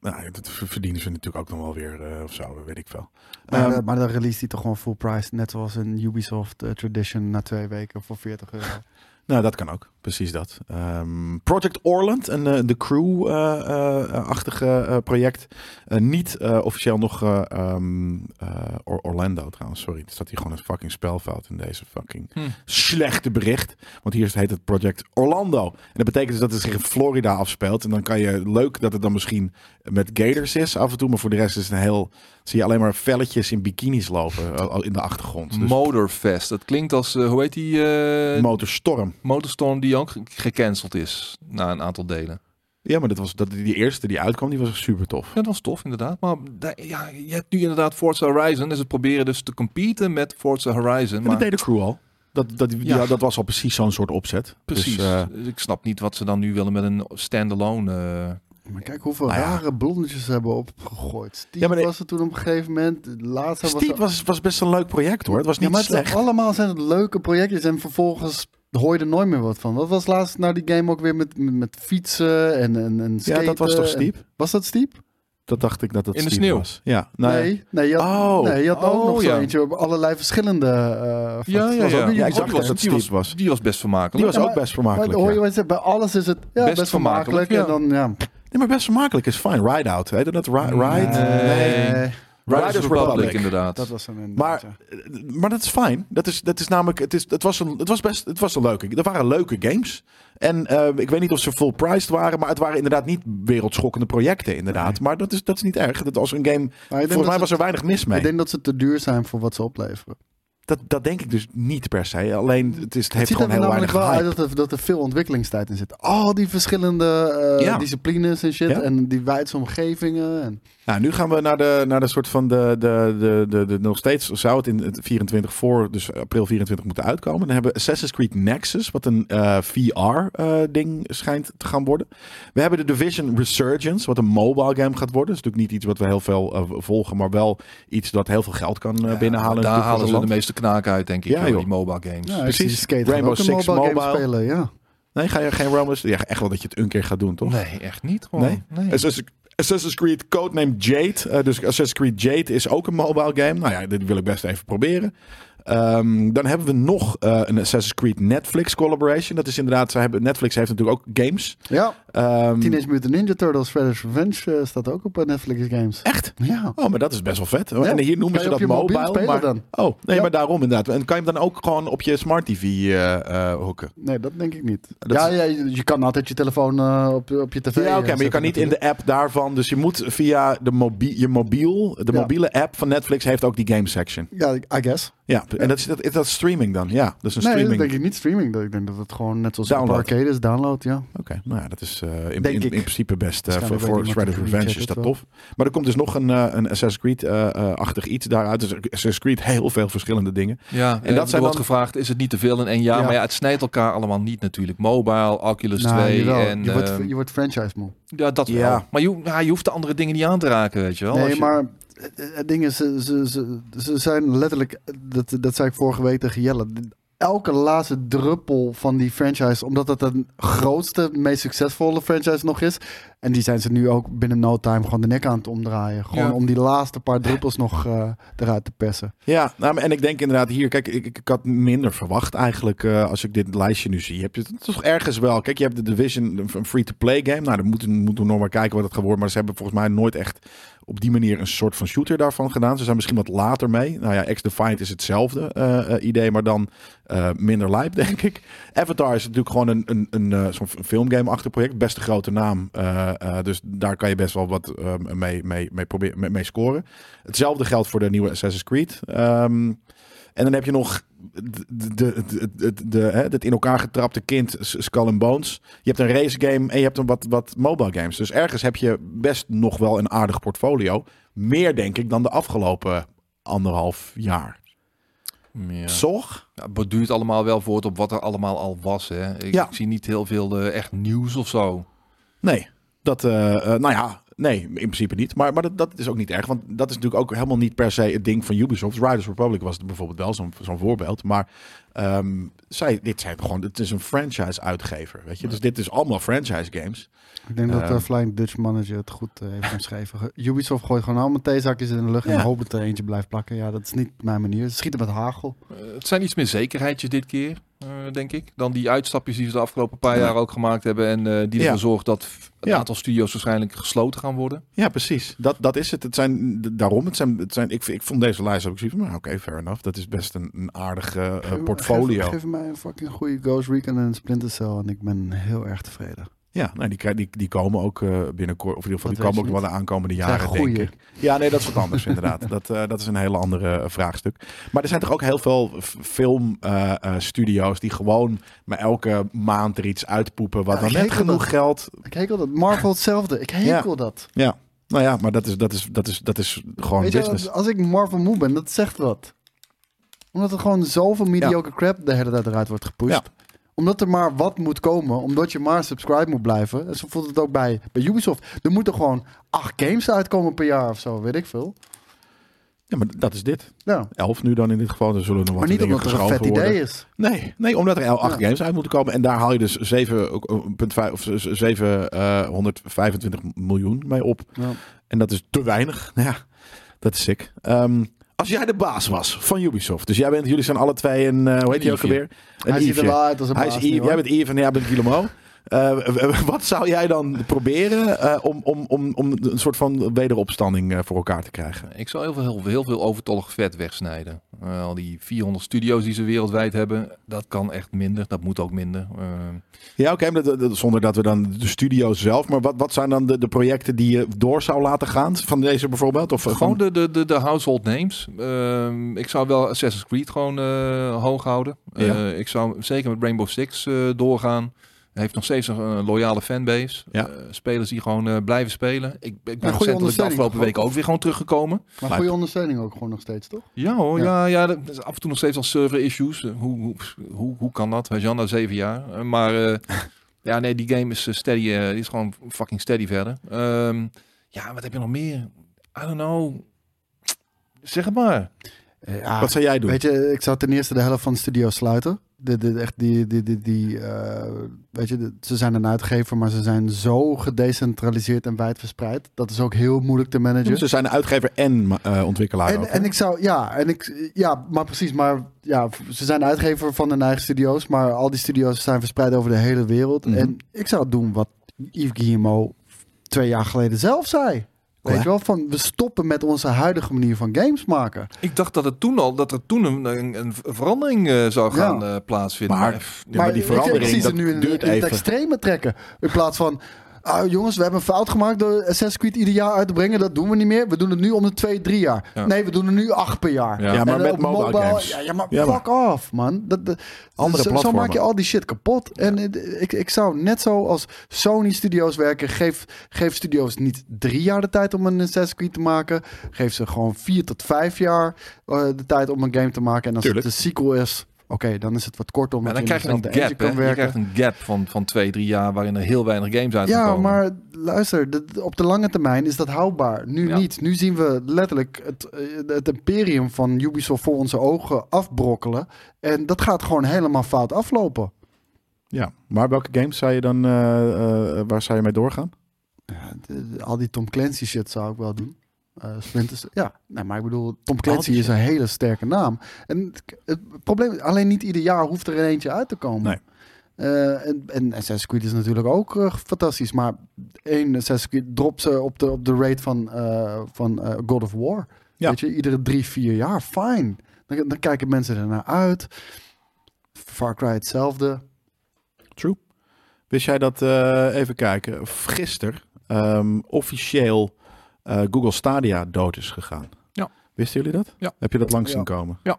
Nou, dat verdienen ze natuurlijk ook nog wel weer eh, of zo, weet ik veel. Maar, Ehm, eh, maar dan release die toch gewoon full price. Net zoals een Ubisoft eh, Tradition na twee weken voor 40 euro. Nou, dat kan ook. Precies dat. Ehm, Project Orland, een eh, de crew-achtige project. Eh, niet eh, officieel nog eh, ehm, eh, Or- Orlando trouwens. Sorry, er staat hier gewoon een fucking spelfout in deze fucking Hm. slechte bericht. Want hier heet het Project Orlando. En dat betekent dus dat het zich in Florida afspeelt. En dan kan je, leuk dat het dan misschien met gators is af en toe. Maar voor de rest is het een heel, zie je alleen maar velletjes in bikinis lopen eh, in de achtergrond. Dus Motorfest. Dat klinkt als, eh, hoe heet die? eh Motorstorm. Motorstorm die ook ge- gecanceld is na een aantal delen. Ja, maar dat was, dat, die eerste die uitkwam, die was echt super tof. Ja, dat was tof inderdaad. Maar ja, je hebt nu inderdaad Forza Horizon. Dus ze proberen dus te competen met Forza Horizon. En Maar dat deed de crew al. Dat, dat, die- Ja. ja, dat was al precies zo'n soort opzet. precies. Dus, eh, Dus ik snap niet wat ze dan nu willen met een standalone. eh Maar kijk hoeveel Nou ja. rare blondjes ze hebben opgegooid. Steve Ja, maar de- was er toen op een gegeven moment. Laatst was er- was, was best een leuk project hoor. Het was Ja, niet maar het zijn slecht. allemaal zijn het leuke projectjes en vervolgens hoor je er nooit meer wat van. Wat was laatst nou die game ook weer met, met, met fietsen en, en, en Ja, dat was toch en- Steep? Was dat Steep? Dat dacht ik dat dat In de sneeuw. was. Ja, nee. Nee, nee, je had, Oh. nee, je had ook Oh, nog zo ja. eentje op allerlei verschillende. eh Ja, ja, was ja. Ja, ik zag dat het die was, Steep was. Die was best vermakelijk. Die was Ja, ook maar- best vermakelijk. Maar hoor je bij alles is het ja, Best best, vermakelijk, vermakelijk. En dan, ja. Nee, maar best vermakelijk is fine. Ride Out, heet dat? Ri- Ride? Nee. Nee, Riders Riders Republic, Republic. inderdaad. dat was een Maar, eh, maar dat is fijn. Dat is, dat is namelijk, het, is, het, was een, het was best, het was een leuke. Er waren leuke games. En eh, ik weet niet of ze full priced waren, maar het waren inderdaad niet wereldschokkende projecten, inderdaad. Maar dat is, dat is niet erg. Dat als een game, denk volgens mij was er weinig mis mee. Ik denk dat ze te duur zijn voor wat ze opleveren. Dat, dat denk ik dus niet per se. Alleen het, is, het Het heeft ziet gewoon er heel namelijk weinig wel hype. uit dat er, dat er veel ontwikkelingstijd in zit. Al die verschillende eh, Ja. disciplines en shit. Ja. En die wijdse omgevingen. En, Nou, nu gaan we naar de, naar de soort van de, de, de, de, de nog steeds zou het in het 24 voor, dus april 24 moeten uitkomen. Dan hebben we Assassin's Creed Nexus, wat een VR-ding schijnt te gaan worden. We hebben de Division Resurgence, wat een mobile game gaat worden. Dat is natuurlijk niet iets wat we heel veel eh, volgen, maar wel iets dat heel veel geld kan eh, binnenhalen. Daar natuurlijk voor halen het ze de meeste knaken uit, denk ik, Ja, joh, die mobile games. ja, Precies. precies. Skate Rainbow ook een Six mobile spelen, ja. Nee, ga je geen Romans? Ja, echt wel dat je het een keer gaat doen, toch? Nee, echt niet gewoon. Nee? Nee. Assassin's, Assassin's Creed Codename Jade. Eh, dus Assassin's Creed Jade is ook een mobile game. Nou ja, dit wil ik best even proberen. Ehm, dan hebben we nog eh, een Assassin's Creed Netflix collaboration. Dat is inderdaad, ze hebben, Netflix heeft natuurlijk ook games. Ja, Ehm, Teenage Mutant Ninja Turtles Shredder's Revenge eh, staat ook op eh, Netflix games. Echt? Ja. Oh, maar dat is best wel vet. Ja. En hier noemen ze dat mobile. maar, dan? Oh, nee, Ja. maar daarom inderdaad. En kan je hem dan ook gewoon op je smart TV eh, hoeken? Nee, dat denk ik niet. Dat ja, ja, je kan altijd je telefoon op, op je tv Ja, oké, maar je kan niet in de app daarvan. Dus je moet via de mobiel, je mobiel, de mobiele app van Netflix heeft ook die game section. Ja, I guess. Ja, en dat is, dat, is dat streaming dan? Ja, dat is een Nee, dat streaming. denk ik niet streaming. Dat- Ik denk dat het gewoon net zoals Download. arcade is, download, ja. Oké, nou ja, dat is eh, in, in, principe best eh, voor, voor de Revenge is dat tof. Maar er komt dus nog een, eh, een Assassin's Creed-achtig iets daaruit. Dus Assassin's Creed heel veel verschillende dingen. Ja, En dat dat zijn wordt dan- gevraagd, is het niet te veel in één jaar? Ja. Maar ja, het snijdt elkaar allemaal niet natuurlijk. Mobile, Oculus Nou, 2 jawel. en... je, wordt, ehm, je wordt franchise moe. ja, dat Ja. wel. Maar je, ja, je hoeft de andere dingen niet aan te raken, weet je wel. Als Nee, je- maar het, het ding is, ze, ze, ze, ze zijn letterlijk, dat, dat zei ik vorige week tegen Jelle, elke laatste druppel van die franchise, omdat het een grootste, meest succesvolle franchise nog is, En die zijn ze nu ook binnen no time gewoon de nek aan het omdraaien. Gewoon Ja. om die laatste paar druppels nog eh, eruit te persen. Ja, nou, en ik denk inderdaad hier, kijk, ik, ik, had minder verwacht eigenlijk eh, als ik dit lijstje nu zie. Heb je het toch ergens wel? Kijk, je hebt de Division, een free-to-play game. Nou, dan moeten, moeten we nog maar kijken wat het gaat worden. Maar ze hebben volgens mij nooit echt op die manier een soort van shooter daarvan gedaan. Ze zijn misschien wat later mee. Nou ja, X-Defiant is hetzelfde eh, eh, idee, maar dan eh, minder lijp, denk ik. Avatar is natuurlijk gewoon een, een, een eh, zo'n filmgame-achtig project. Best een grote naam. dus daar kan je best wel wat mee, mee, mee, proberen, mee, mee scoren. Hetzelfde geldt voor de nieuwe Assassin's Creed. Ehm, en dan heb je nog de, de, de, de, de, hè, het in elkaar getrapte kind Skull and Bones. Je hebt een race game en je hebt een wat, wat mobile games. Dus ergens heb je best nog wel een aardig portfolio. Meer denk ik dan de afgelopen anderhalf jaar. Ja. Zorg? Ja, het allemaal wel voort op wat er allemaal al was. Hè. Ik, Ja. ik zie niet heel veel eh, echt nieuws of zo. Nee. Dat, eh, eh, nou ja, nee, in principe niet. Maar, maar dat, dat is ook niet erg. Want dat is natuurlijk ook helemaal niet per se het ding van Ubisoft. Riders Republic was bijvoorbeeld wel zo'n zo'n voorbeeld. Maar ehm, zij, dit zijn gewoon, het is een franchise-uitgever. Weet je? Dus dit is allemaal franchise games. Ik denk dat Eh. de Flying Dutch Manager het goed eh, heeft omschreven. Ge- Ubisoft gooit gewoon allemaal theezakjes in de lucht Ja. en hoopt dat er eentje blijft plakken. Ja, dat is niet mijn manier. Ze schieten met hagel. Eh, het zijn iets meer zekerheidjes dit keer, eh, denk ik. Dan die uitstapjes die ze de afgelopen paar jaar ook gemaakt hebben. En eh, die Ja. ervoor zorgt dat een Ja. aantal studio's waarschijnlijk gesloten gaan worden. Ja, precies. Dat, dat is het. Het zijn daarom. Het zijn, het zijn, ik, ik vond deze lijst ook zoiets van, nou, oké, fair enough. Dat is best een, een aardig eh, eh, Geef- portfolio. Geef, geef mij een fucking goede Ghost Recon en Splinter Cell en ik ben heel erg tevreden. Ja, nou, die, die, die komen ook eh, binnenkort. Of in ieder geval, die komen ook wel de aankomende jaren, denk goeie. ik. Ja, nee, dat is wat anders inderdaad. Dat, eh, dat is een hele andere eh, vraagstuk. Maar er zijn toch ook heel veel filmstudio's die gewoon maar elke maand er iets uitpoepen. Wat Ja, dan net genoeg dat. geld. Ik hekel dat. Marvel hetzelfde. Ik hekel dat. Ja, nou ja, maar dat is, dat is, dat is, dat is gewoon Weet business. als ik Marvel moe ben, dat zegt wat. Omdat er gewoon zoveel mediocre crap de hele tijd eruit wordt gepusht. Omdat er maar wat moet komen. Omdat je maar subscribe moet blijven. En zo voelt het ook bij, bij Ubisoft. Er moeten gewoon acht games uitkomen per jaar of zo. Weet ik veel. Ja, maar dat is dit. Ja. Elf nu dan in dit geval. Er zullen nog wat Maar niet dingen omdat er een vet worden. idee is. Nee, nee, omdat er acht Ja. games uit moeten komen. En daar haal je dus 7,5 of z- 725 miljoen mee op. Ja. En dat is te weinig. Nou Ja, dat is sick. Ehm, als jij de baas was van Ubisoft. Dus jij bent, jullie zijn alle twee een, eh, hoe heet die ook alweer? Een Hij ziet er Yveje. wel uit als een Hij baas is Yves, hoor. jij bent Yves en jij bent Guillemot. Eh, wat zou jij dan proberen eh, om, om, om, om een soort van wederopstanding eh, voor elkaar te krijgen? Ik veel, heel, veel- heel veel overtollig vet wegsnijden. Eh, al die 400 studio's die ze wereldwijd hebben, dat kan echt minder. Dat moet ook minder. Eh, Ja, oké, zonder dat we dan de studio zelf. Maar wat, wat zijn dan de, de projecten die je door zou laten gaan? Van deze bijvoorbeeld? Of eh, gewoon de, de, de, de household names. Ik zou wel Assassin's Creed gewoon hoog houden. Ja. Ik zou zeker met Rainbow Six doorgaan. Hij heeft nog steeds een, een loyale fanbase. Ja. Eh, spelers die gewoon eh, blijven spelen. Ik, ik ben recentelijk de afgelopen weken ook weer gewoon teruggekomen. Maar goede ondersteuning ook gewoon nog steeds, toch? Ja hoor, Ja. ja, ja, dat is af en toe nog steeds al server issues. Eh, Hoe, hoe, hoe, hoe kan dat? Je wel, na zeven jaar. Eh, Maar eh, ja, nee, die game is eh, steady. eh, die is gewoon fucking steady verder. Ehm, ja, wat heb je nog meer? I don't know. Zeg het maar. Ja, wat zou jij doen? Weet je, ik zou ten eerste de helft van de studio sluiten. De, de, echt die, die, die, die eh, weet je, de- ze zijn een uitgever, maar ze zijn zo gedecentraliseerd en wijd verspreid. Dat is ook heel moeilijk te managen. Ze zijn een uitgever en eh, ontwikkelaar En, ook, en ik zou, ja, en ik, ja, maar precies, maar ja, ze zijn uitgever van hun eigen studio's, maar al die studio's zijn verspreid over de hele wereld. Mhm. En ik zou doen wat Yves Guillemot twee jaar geleden zelf zei. Weet Ja. je wel, van we stoppen met onze huidige manier van games maken. Ik dacht dat, het toen al, dat er toen een, een, een verandering eh, zou Ja. gaan eh, plaatsvinden. Maar- Maar, maar die ik- ik, verandering, zie ze dat nu in, duurt in het even. extreme trekken. In plaats van, ah, jongens, we hebben een fout gemaakt door Assassin's Creed ieder jaar uit te brengen. Dat doen we niet meer. We doen het nu om de twee, drie jaar. Ja. Nee, we doen er nu acht per jaar. Ja. Ja, maar met op mobile, games. Ja, ja, maar Ja, maar- fuck off, man. Dat, dat- Andere zo, zo maak je al die shit kapot. En eh, ik, ik zou net zo als Sony Studios werken. Geef, geef studios niet drie jaar de tijd om een Assassin's Creed te maken. Geef ze gewoon vier tot vijf jaar eh, de tijd om een game te maken. En als Tuurlijk. het een sequel is, oké, dan is het wat kort om maar dan je krijg je een gap. kan Je werken. krijgt een gap van, van twee, drie jaar waarin er heel weinig games uit Ja, komen. maar luister, op de lange termijn is dat houdbaar. Nu Ja. niet. Nu zien we letterlijk het, eh, het imperium van Ubisoft voor onze ogen afbrokkelen. En dat gaat gewoon helemaal fout aflopen. Ja, maar welke games zou je dan, eh, eh, waar zou je mee doorgaan? Ja, de- de- al die Tom Clancy shit zou ik wel doen. Eh Splinter ja, nee, maar ik bedoel, Tom Clancy is een hele sterke naam. En het, probleem is, alleen niet ieder jaar hoeft er er eentje uit te komen. Nee. Eh, en, en Assassin's Creed is natuurlijk ook eh, fantastisch, maar één Assassin's Creed dropt ze op de, op de rate van, van God of War. Ja. Weet je, iedere drie, vier jaar, fine. Dan, dan kijken mensen ernaar uit. Far Cry hetzelfde. True. Wist jij dat, even kijken, gisteren ehm, officieel eh, Google Stadia dood is gegaan? Ja. Wisten jullie dat? Ja. Heb je dat langs Ja. zien komen? Ja.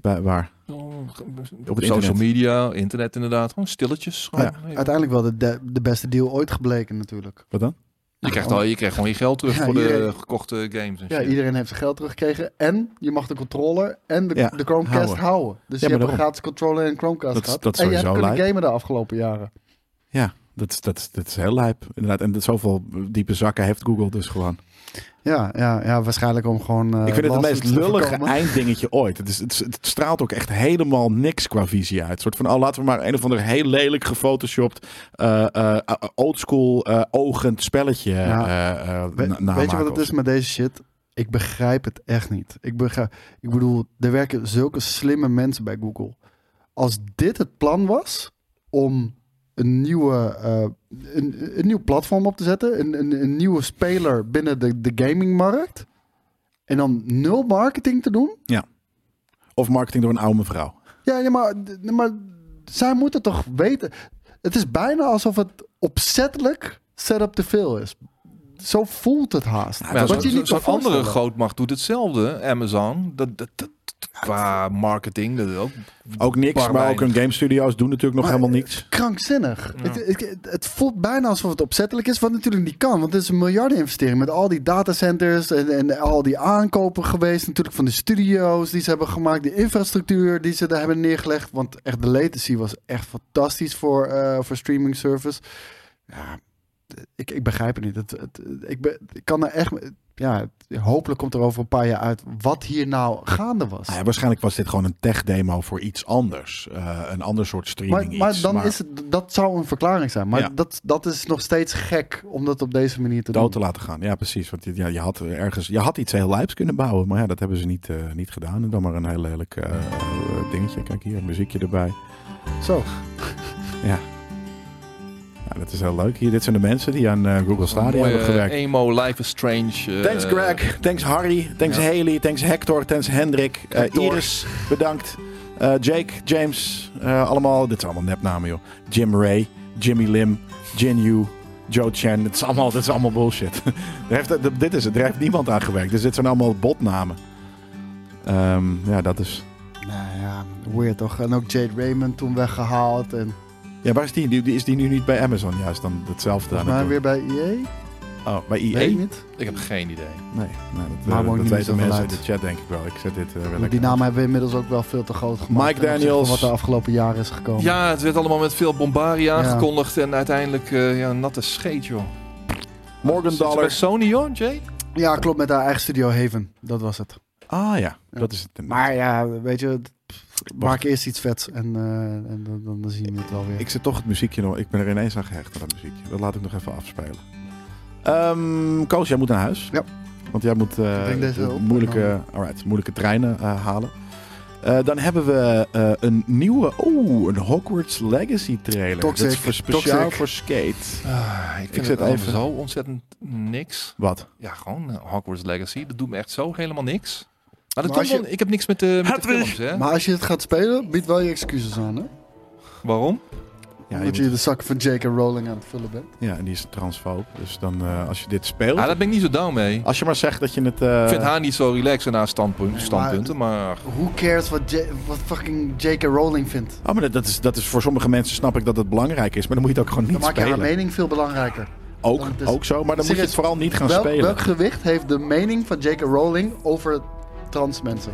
Bij, waar? Op, het social media, internet inderdaad. Gewoon stilletjes. Gewoon. Ja, uiteindelijk wel de, de, de beste deal ooit gebleken natuurlijk. Wat dan? Je krijgt, al, je krijgt gewoon je geld terug Ja, voor de gekochte games. En Ja, shit. iedereen heeft zijn geld teruggekregen. En je mag de controller en de, Ja, de Chromecast houden. houden. Dus Ja, je hebt een gratis controller en Chromecast Dat is- gehad. dat en je hebt sowieso kunnen gamen de afgelopen jaren. Ja, dat is, dat, is, dat is heel lijp. Inderdaad. En dat zoveel diepe zakken heeft Google dus gewoon. Ja, ja, ja waarschijnlijk om gewoon... eh, ik vind het het meest lullige einddingetje ooit. Het, is, het, straalt ook echt helemaal niks qua visie uit. Een soort van, oh, laten we maar een of ander heel lelijk gefotoshopt, eh eh, oldschool eh, ogend spelletje Ja. We- na- weet je wat het is met deze shit? Ik begrijp het echt niet. Ik, begrijp, ik bedoel, er werken zulke slimme mensen bij Google. Als dit het plan was om een, nieuwe, eh, een, een nieuw platform op te zetten, een, een, een nieuwe speler binnen de, de gamingmarkt, en dan nul marketing te doen, Of marketing door een oude mevrouw. ja, ja maar, maar zij moeten toch weten. Het is bijna alsof het opzettelijk setup te veel is. Zo voelt het haast. Ja, Wat je zo, niet zo'n andere grootmacht doet hetzelfde. Amazon. Dat, dat, dat, qua marketing. Dat ook, Ook niks, maar ook hun game studio's doen natuurlijk nog Maar- helemaal niks. krankzinnig. Ja. Het, het, het voelt bijna alsof het opzettelijk is, wat natuurlijk niet kan. Want het is een miljardeninvestering met al die datacenters en, en al die aankopen geweest. Natuurlijk van de studio's die ze hebben gemaakt, de infrastructuur die ze daar hebben neergelegd. Want echt de latency was echt fantastisch voor, eh, voor streaming service. Ja, ik, ik begrijp het niet. Het, het, ik, kan er echt... Ja, hopelijk komt er over een paar jaar uit wat hier nou gaande was. Nou ja, waarschijnlijk was dit gewoon een tech-demo voor iets anders. Eh, een ander soort streaming Maar, maar iets. dan is het, dat zou een verklaring zijn. Maar Ja. dat, dat is nog steeds gek om dat op deze manier te dood doen. te laten gaan. Ja, precies. Want ja, je had ergens, je had iets heel lijps kunnen bouwen, maar ja, dat hebben ze niet, eh, niet gedaan. En dan maar een heel lelijk eh, dingetje. Kijk hier, muziekje erbij. Zo. Ja. Ja, dat is heel leuk. Hier, dit zijn de mensen die aan eh, Google Stadia mooie hebben gewerkt. emo, Life is Strange. eh, Thanks Greg, thanks Harry, thanks ja. Haley, thanks Hector, thanks Hendrik, eh, Hector. Iris, bedankt. Eh, Jake, James, allemaal, dit zijn allemaal nepnamen joh. Jim Ray, Jimmy Lim, Jin Yu, Joe Chen, dit is allemaal, dit is allemaal bullshit. er heeft, er- dit is het, er heeft niemand aan gewerkt, dus dit zijn allemaal botnamen. Ehm, ja, dat is... Nou ja, weird toch. En ook Jade Raymond toen weggehaald. En Ja, waar is die? die? die- Is die nu niet bij Amazon juist dan hetzelfde? aan het weer bij EA. Oh, bij EA? Weet ik niet. Ik heb geen idee. Nee, nee dat, Maar maakt dat niet weten mensen in uit. de chat denk ik wel. Ik zet dit eh, wel Die naam hebben we inmiddels ook wel veel te groot gemaakt. Mike Daniels. Wat de afgelopen jaren is gekomen. Ja, het werd allemaal met veel bombarie Ja. aangekondigd. En uiteindelijk eh, ja, natte scheet, joh. Morgan Zit Dollar. Sony, joh, Jay? Ja, klopt. Met haar eigen studio Haven. Dat was het. Ah ja, Ja. dat is het. Maar ja, weet je... Maak eerst iets vets en, eh, en dan, dan, zien we het wel weer. Ik zit toch het muziekje nog. Ik ben er ineens aan gehecht aan dat muziekje. Dat laat ik nog even afspelen. Ehm Koos, jij moet naar huis. Ja. Want jij moet eh, op, moeilijke, alright, moeilijke treinen eh, halen. Eh, dan hebben we eh, een nieuwe, oeh, een Hogwarts Legacy trailer. Toxic, Dat is voor speciaal toxic. voor Skate. Ah, ik Ik zit het even- zo ontzettend niks. Wat? Ja, gewoon Hogwarts Legacy. Dat doet me echt zo helemaal niks. Maar dat Maar komt als wel, ik heb niks met de, met de Hedwig! films, hè? Maar als je het gaat spelen, bied wel je excuses aan, hè? Waarom? Ja, je Omdat je, moet- de zak van J.K. Rowling aan het vullen bent. ja, en die is transfoob. Dus dan, eh, als je dit speelt... Ja, daar ben ik niet zo down mee. Als je maar zegt dat je het... eh, ik vind haar niet zo relaxed naar standpunt, Nee, standpunten, maar... Who cares wat, J- wat fucking J.K. Rowling vindt? Oh, maar dat- dat is, dat is voor sommige mensen snap ik dat het belangrijk is. Maar dan moet je het ook gewoon Dan niet maak je haar spelen. mening veel belangrijker. Ook, Dan ook zo, maar dan moet je het vooral niet gaan welk, spelen. welk gewicht heeft de mening van J.K. Rowling over trans mensen?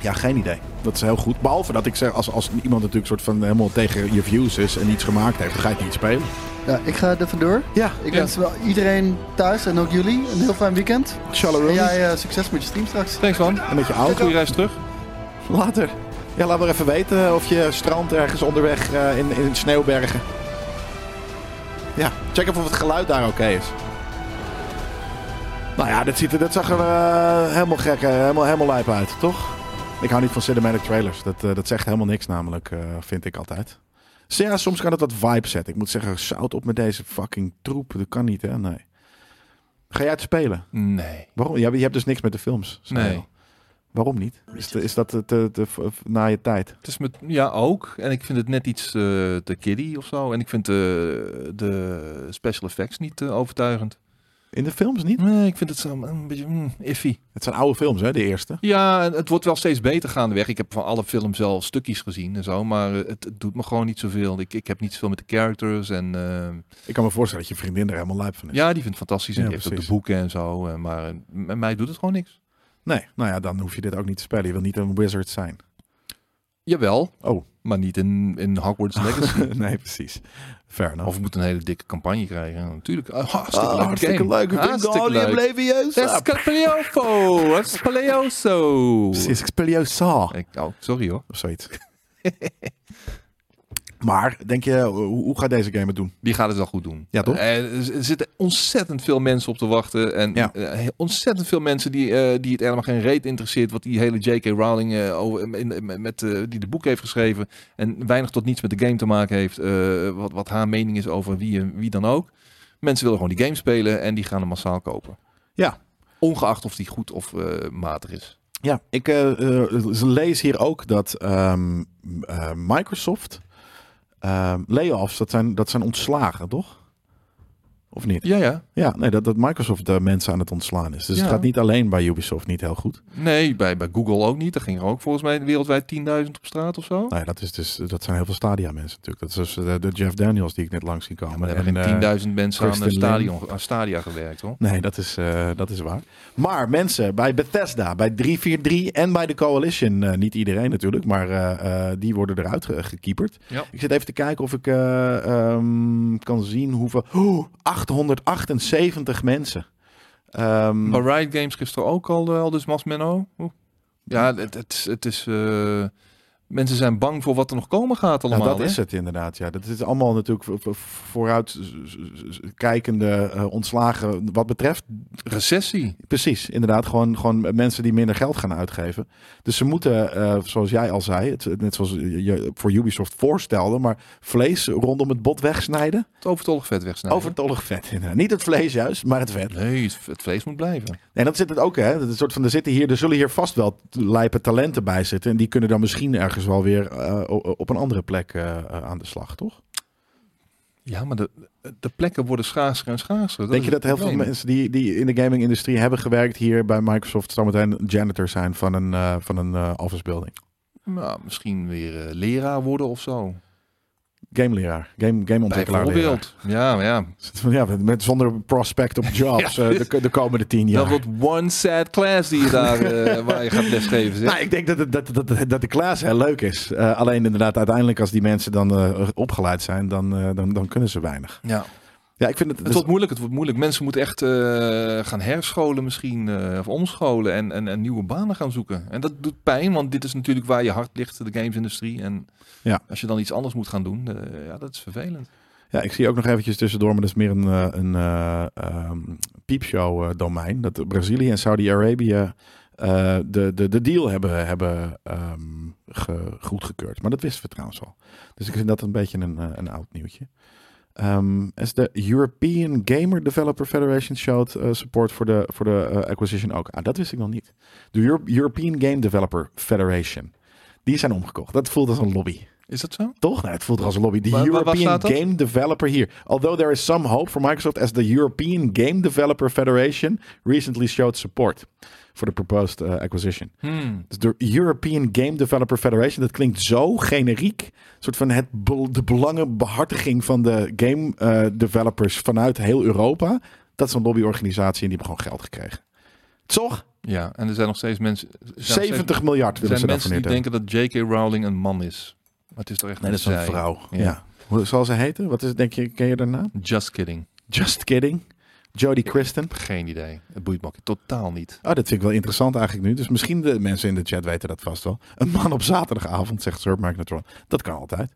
Ja, geen idee. Dat is heel goed. Behalve dat ik zeg, als, als iemand natuurlijk soort van helemaal tegen je views is en iets gemaakt heeft, dan ga je het niet spelen. Ja, ik ga er vandoor. Ja, Ik wens wel iedereen thuis en ook jullie een heel fijn weekend. En Shalom. jij eh, succes met je stream straks. Thanks man. En met je auto. Goeie reis terug. Later. Ja, laat maar even weten of je strand ergens onderweg eh, in, in Sneeuwbergen. Ja, check even of het geluid daar oké is. Nou ja, dit, ziet er, dit zag er eh, helemaal gek, eh, helemaal, helemaal lijp uit, toch? Ik hou niet van cinematic trailers. Dat, eh, dat zegt helemaal niks namelijk, vind ik altijd. Dus ja, soms kan het wat vibe zetten. Ik moet zeggen, zout op met deze fucking troep. Dat kan niet, hè? Nee. Ga jij het spelen? Nee. Waarom? Ja, je hebt dus niks met de films. je Nee. Waarom niet? Is, is dat te, te, te- na je tijd? Het is met, ja, ook. En ik vind het net iets te kiddie of zo. En ik vind de, de special effects niet overtuigend. In de films niet? Nee, ik vind het zo een beetje mm, iffy. Het zijn oude films, hè? De eerste. Ja, het wordt wel steeds beter gaandeweg. Ik heb van alle films wel stukjes gezien en zo. Maar het, het doet me gewoon niet zoveel. Ik, ik heb niet zoveel met de characters. En eh, Ik kan me voorstellen dat je vriendin er helemaal lijp van is. ja, die vindt het fantastisch. En Ja, heeft ook de boeken en zo. eh, maar eh, met mij doet het gewoon niks. Nee, nou ja, dan hoef je dit ook niet te spelen. Je wil niet een wizard zijn. Jawel, Oh, maar niet in, in Hogwarts Legacy. nee, precies. Fair enough. Of we moeten een hele dikke campagne krijgen. Natuurlijk. Ah, hartstikke Ah, leuke hartstikke leuk. Hartstikke leuk. Leviosa. Escapelioso! Escapelioso! Precies, Expeliosa. Oh, sorry hoor. Of zoiets. maar, denk je, hoe, gaat deze game het doen? Die gaat het wel goed doen. Ja, toch? Eh, er zitten ontzettend veel mensen op te wachten. En Ja. eh, ontzettend veel mensen die, eh, die het helemaal geen reet interesseert. Wat die hele J.K. Rowling over, in, met, die de boek heeft geschreven. En weinig tot niets met de game te maken heeft. wat, wat haar mening is over wie, wie dan ook. Mensen willen gewoon die game spelen en die gaan hem massaal kopen. Ja. Ongeacht of die goed of matig is. Ja, ik lees hier ook dat ehm, eh, Microsoft ehm, layoffs, dat zijn, dat zijn ontslagen, toch? Of niet? Ja, ja. Ja, nee, dat, dat Microsoft de mensen aan het ontslaan is. Dus Ja. het gaat niet alleen bij Ubisoft niet heel goed. Nee, bij, bij Google ook niet. Daar ging er ook volgens mij wereldwijd 10.000 op straat of zo. Ja, dat, is dus, dat zijn heel veel stadia mensen natuurlijk. Dat is dus de, de Jeff Daniels die ik net langs zie komen. Er En, hebben eh, geen 10.000 mensen aan, Kristen stadion, aan Stadia gewerkt hoor. Nee, dat is, eh, dat is waar. Maar mensen bij Bethesda, bij 343 en bij de Coalition, eh, niet iedereen natuurlijk, maar eh, eh, die worden eruit ge- gekieperd. Ja. Ik zit even te kijken of ik eh, ehm, kan zien hoeveel... Oh, 878 mensen. Ehm, Maar Riot Games gisteren ook al, eh, al dus Mas Menno. Oeh. Ja, het, het is... eh, mensen zijn bang voor wat er nog komen gaat nou, allemaal. dat is het inderdaad. Ja, dat is allemaal natuurlijk vo- vo- vooruit z- z- z- kijkende eh, ontslagen wat betreft Recessie. Precies, inderdaad. Gewoon, gewoon mensen die minder geld gaan uitgeven. Dus ze moeten, eh, zoals jij al zei, het, net zoals je voor Ubisoft voorstelde, maar vlees rondom het bot wegsnijden. Het overtollig vet wegsnijden. Overtollig vet. inderdaad. Niet het vlees juist, maar het vet. Nee, het, vlees moet blijven. En dat zit het ook, hè? Dat is een soort van, er, zitten hier, er zullen hier vast wel lijpe talenten bij zitten. En die kunnen dan misschien ergens wel weer eh, op een andere plek eh, eh, aan de slag, toch? Ja, maar de, de plekken worden schaarser en schaarser. Denk is je dat heel veel mensen die, die in de gaming-industrie hebben gewerkt hier bij Microsoft zometeen janitor zijn van een, van een office building? Nou, misschien weer leraar worden of zo. Gameleraar, game, gameontwikkelaar. Bijvoorbeeld. Ja, ja. Ja, met, zonder prospect op jobs Ja, eh, de, de komende tien jaar. Dat wordt one sad class die je daar eh, waar je gaat lesgeven. zeg. Nou, ik denk dat, het- dat, dat, dat, de klas heel leuk is. Eh, alleen inderdaad, uiteindelijk als die mensen dan opgeleid zijn, dan, dan, dan kunnen ze weinig. Ja. Ja, ik vind het... Het wordt moeilijk, het wordt moeilijk. Mensen moeten echt gaan herscholen misschien, of omscholen en, en, en nieuwe banen gaan zoeken. En dat doet pijn, want dit is natuurlijk waar je hart ligt, de gamesindustrie. En Ja. als je dan iets anders moet gaan doen, ja, dat is vervelend. Ja, ik zie ook nog eventjes tussendoor, maar dat is meer een, eh, een eh, ehm, piepshow eh, domein. Dat Brazilië en Saudi-Arabië de, de, de deal hebben, hebben ge- goedgekeurd. Maar dat wisten we trouwens al. Dus ik vind dat een beetje een, een oud nieuwtje. As de European Gamer Developer Federation showed support voor de, voor de acquisition ook. Ah, dat wist ik nog niet. De Euro- European Game Developer Federation. Die zijn omgekocht. Dat voelt als een lobby. Is dat zo? Toch? Nee, het voelt als een lobby. De European? Game Developer hier. Although there is some hope for Microsoft as the European Game Developer Federation recently showed support for the proposed uh, acquisition. Hmm. Dus de European Game Developer Federation, dat klinkt zo generiek. Een soort van het de belangenbehartiging van de game eh, developers vanuit heel Europa. Dat is een lobbyorganisatie en die hebben gewoon geld gekregen. Toch? Ja, en er zijn nog steeds mensen... er zijn nog steeds- 70 miljard Er willen zijn ze mensen die denken dat J.K. Rowling een man is. Maar het is toch echt Nee, dat is een zij. vrouw. Ja. Ja. Hoe zal ze heten? Wat is, denk je, ken je haar naam? Just kidding. Just kidding. Jodie Kristen. Geen idee. Het boeit me ook totaal niet. Oh, dat vind ik wel interessant eigenlijk nu. Dus misschien de mensen in de chat weten dat vast wel. Een man op zaterdagavond, zegt Sir Magnetron. Dat kan altijd.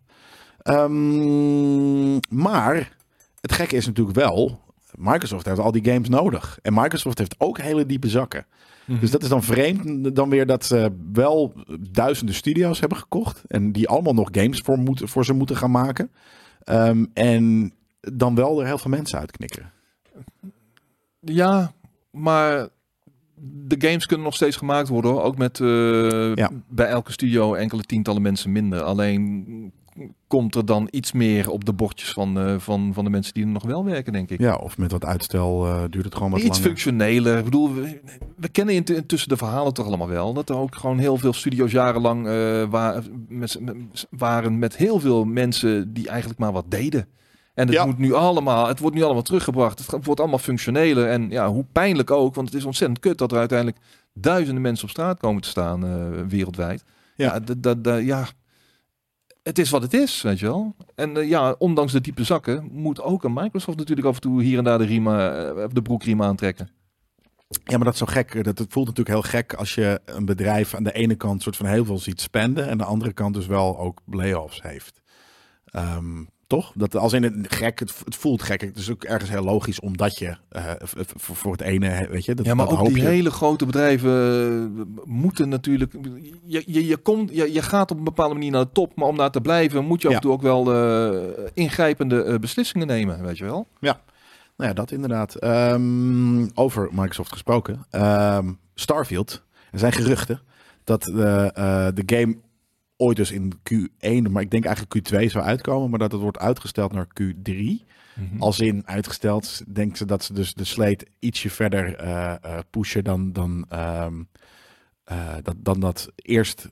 Ehm, maar het gekke is natuurlijk wel, Microsoft heeft al die games nodig. En Microsoft heeft ook hele diepe zakken. Mhm. Dus dat is dan vreemd dan weer dat ze wel duizenden studio's hebben gekocht. En die allemaal nog games voor, moeten, voor ze moeten gaan maken. Ehm, en dan wel er heel veel mensen uitknikkeren. Ja, maar de games kunnen nog steeds gemaakt worden, hoor. ook met eh, Ja. bij elke studio enkele tientallen mensen minder. Alleen komt er dan iets meer op de bordjes van, eh, van, van de mensen die er nog wel werken, denk ik. Ja, of met wat uitstel eh, duurt het gewoon wat Iets langer. functioneler. Ik bedoel, we, we kennen int- intussen de verhalen toch allemaal wel. Dat er ook gewoon heel veel studio's jarenlang eh, wa- met, met- waren met heel veel mensen die eigenlijk maar wat deden. En het Ja. moet nu allemaal, het wordt nu allemaal teruggebracht. Het wordt allemaal functioneler. En ja, hoe pijnlijk ook, want het is ontzettend kut dat er uiteindelijk duizenden mensen op straat komen te staan wereldwijd. Ja, het is wat het is, weet je wel. En eh, ja, ondanks de diepe zakken moet ook een Microsoft natuurlijk af en toe hier en daar de, riem, eh, de broekriem aantrekken. Ja, maar dat is zo gek. Dat, het voelt natuurlijk heel gek als je een bedrijf aan de ene kant soort van heel veel ziet spenden. En aan de andere kant dus wel ook layoffs heeft. Ehm, toch? Dat als in het gek, het, het voelt gek. Het is ook ergens heel logisch omdat je eh, voor, voor het ene, weet je, dat, Ja, maar dat ook die je. hele grote bedrijven eh, moeten natuurlijk. Je, je, je, komt, je, je gaat op een bepaalde manier naar de top, maar om daar te blijven moet je af Ja. en toe ook wel eh, ingrijpende beslissingen nemen, weet je wel. Nou ja, dat inderdaad. Ehm, over Microsoft gesproken. Ehm, Starfield. Er zijn geruchten dat de, de game ooit dus in Q1, maar ik denk eigenlijk Q2 zou uitkomen, maar dat het wordt uitgesteld naar Q3. Als in uitgesteld, denken ze dat ze dus de slate ietsje verder eh, eh, pushen dan, dan, ehm, eh, dat, dan dat eerst,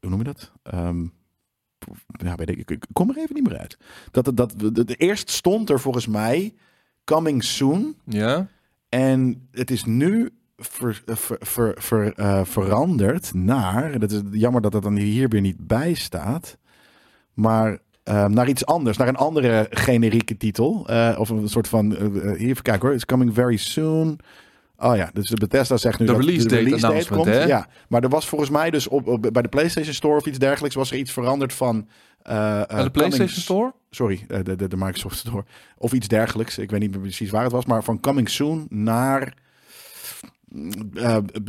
hoe noem je dat? Ehm, ja, weet ik, ik, kom er even niet meer uit. Dat, het- dat, de, de, eerst stond er volgens mij coming soon. Ja, En het is nu ver, ver, ver, ver- eh, veranderd naar, dat is jammer dat dat dan hier weer niet bij staat, maar eh, naar iets anders, naar een andere generieke titel. eh, of een soort van, eh, hier even kijken hoor, it's coming very soon. Oh ja, dus de Bethesda zegt nu De dat release date announcement, komt. hè? Ja, maar er was volgens mij dus op, op- bij de PlayStation Store of iets dergelijks was er iets veranderd van. de PlayStation Store? Sorry, de, de, de Microsoft Store. Of iets dergelijks. Ik weet niet meer precies waar het was. Maar van coming soon naar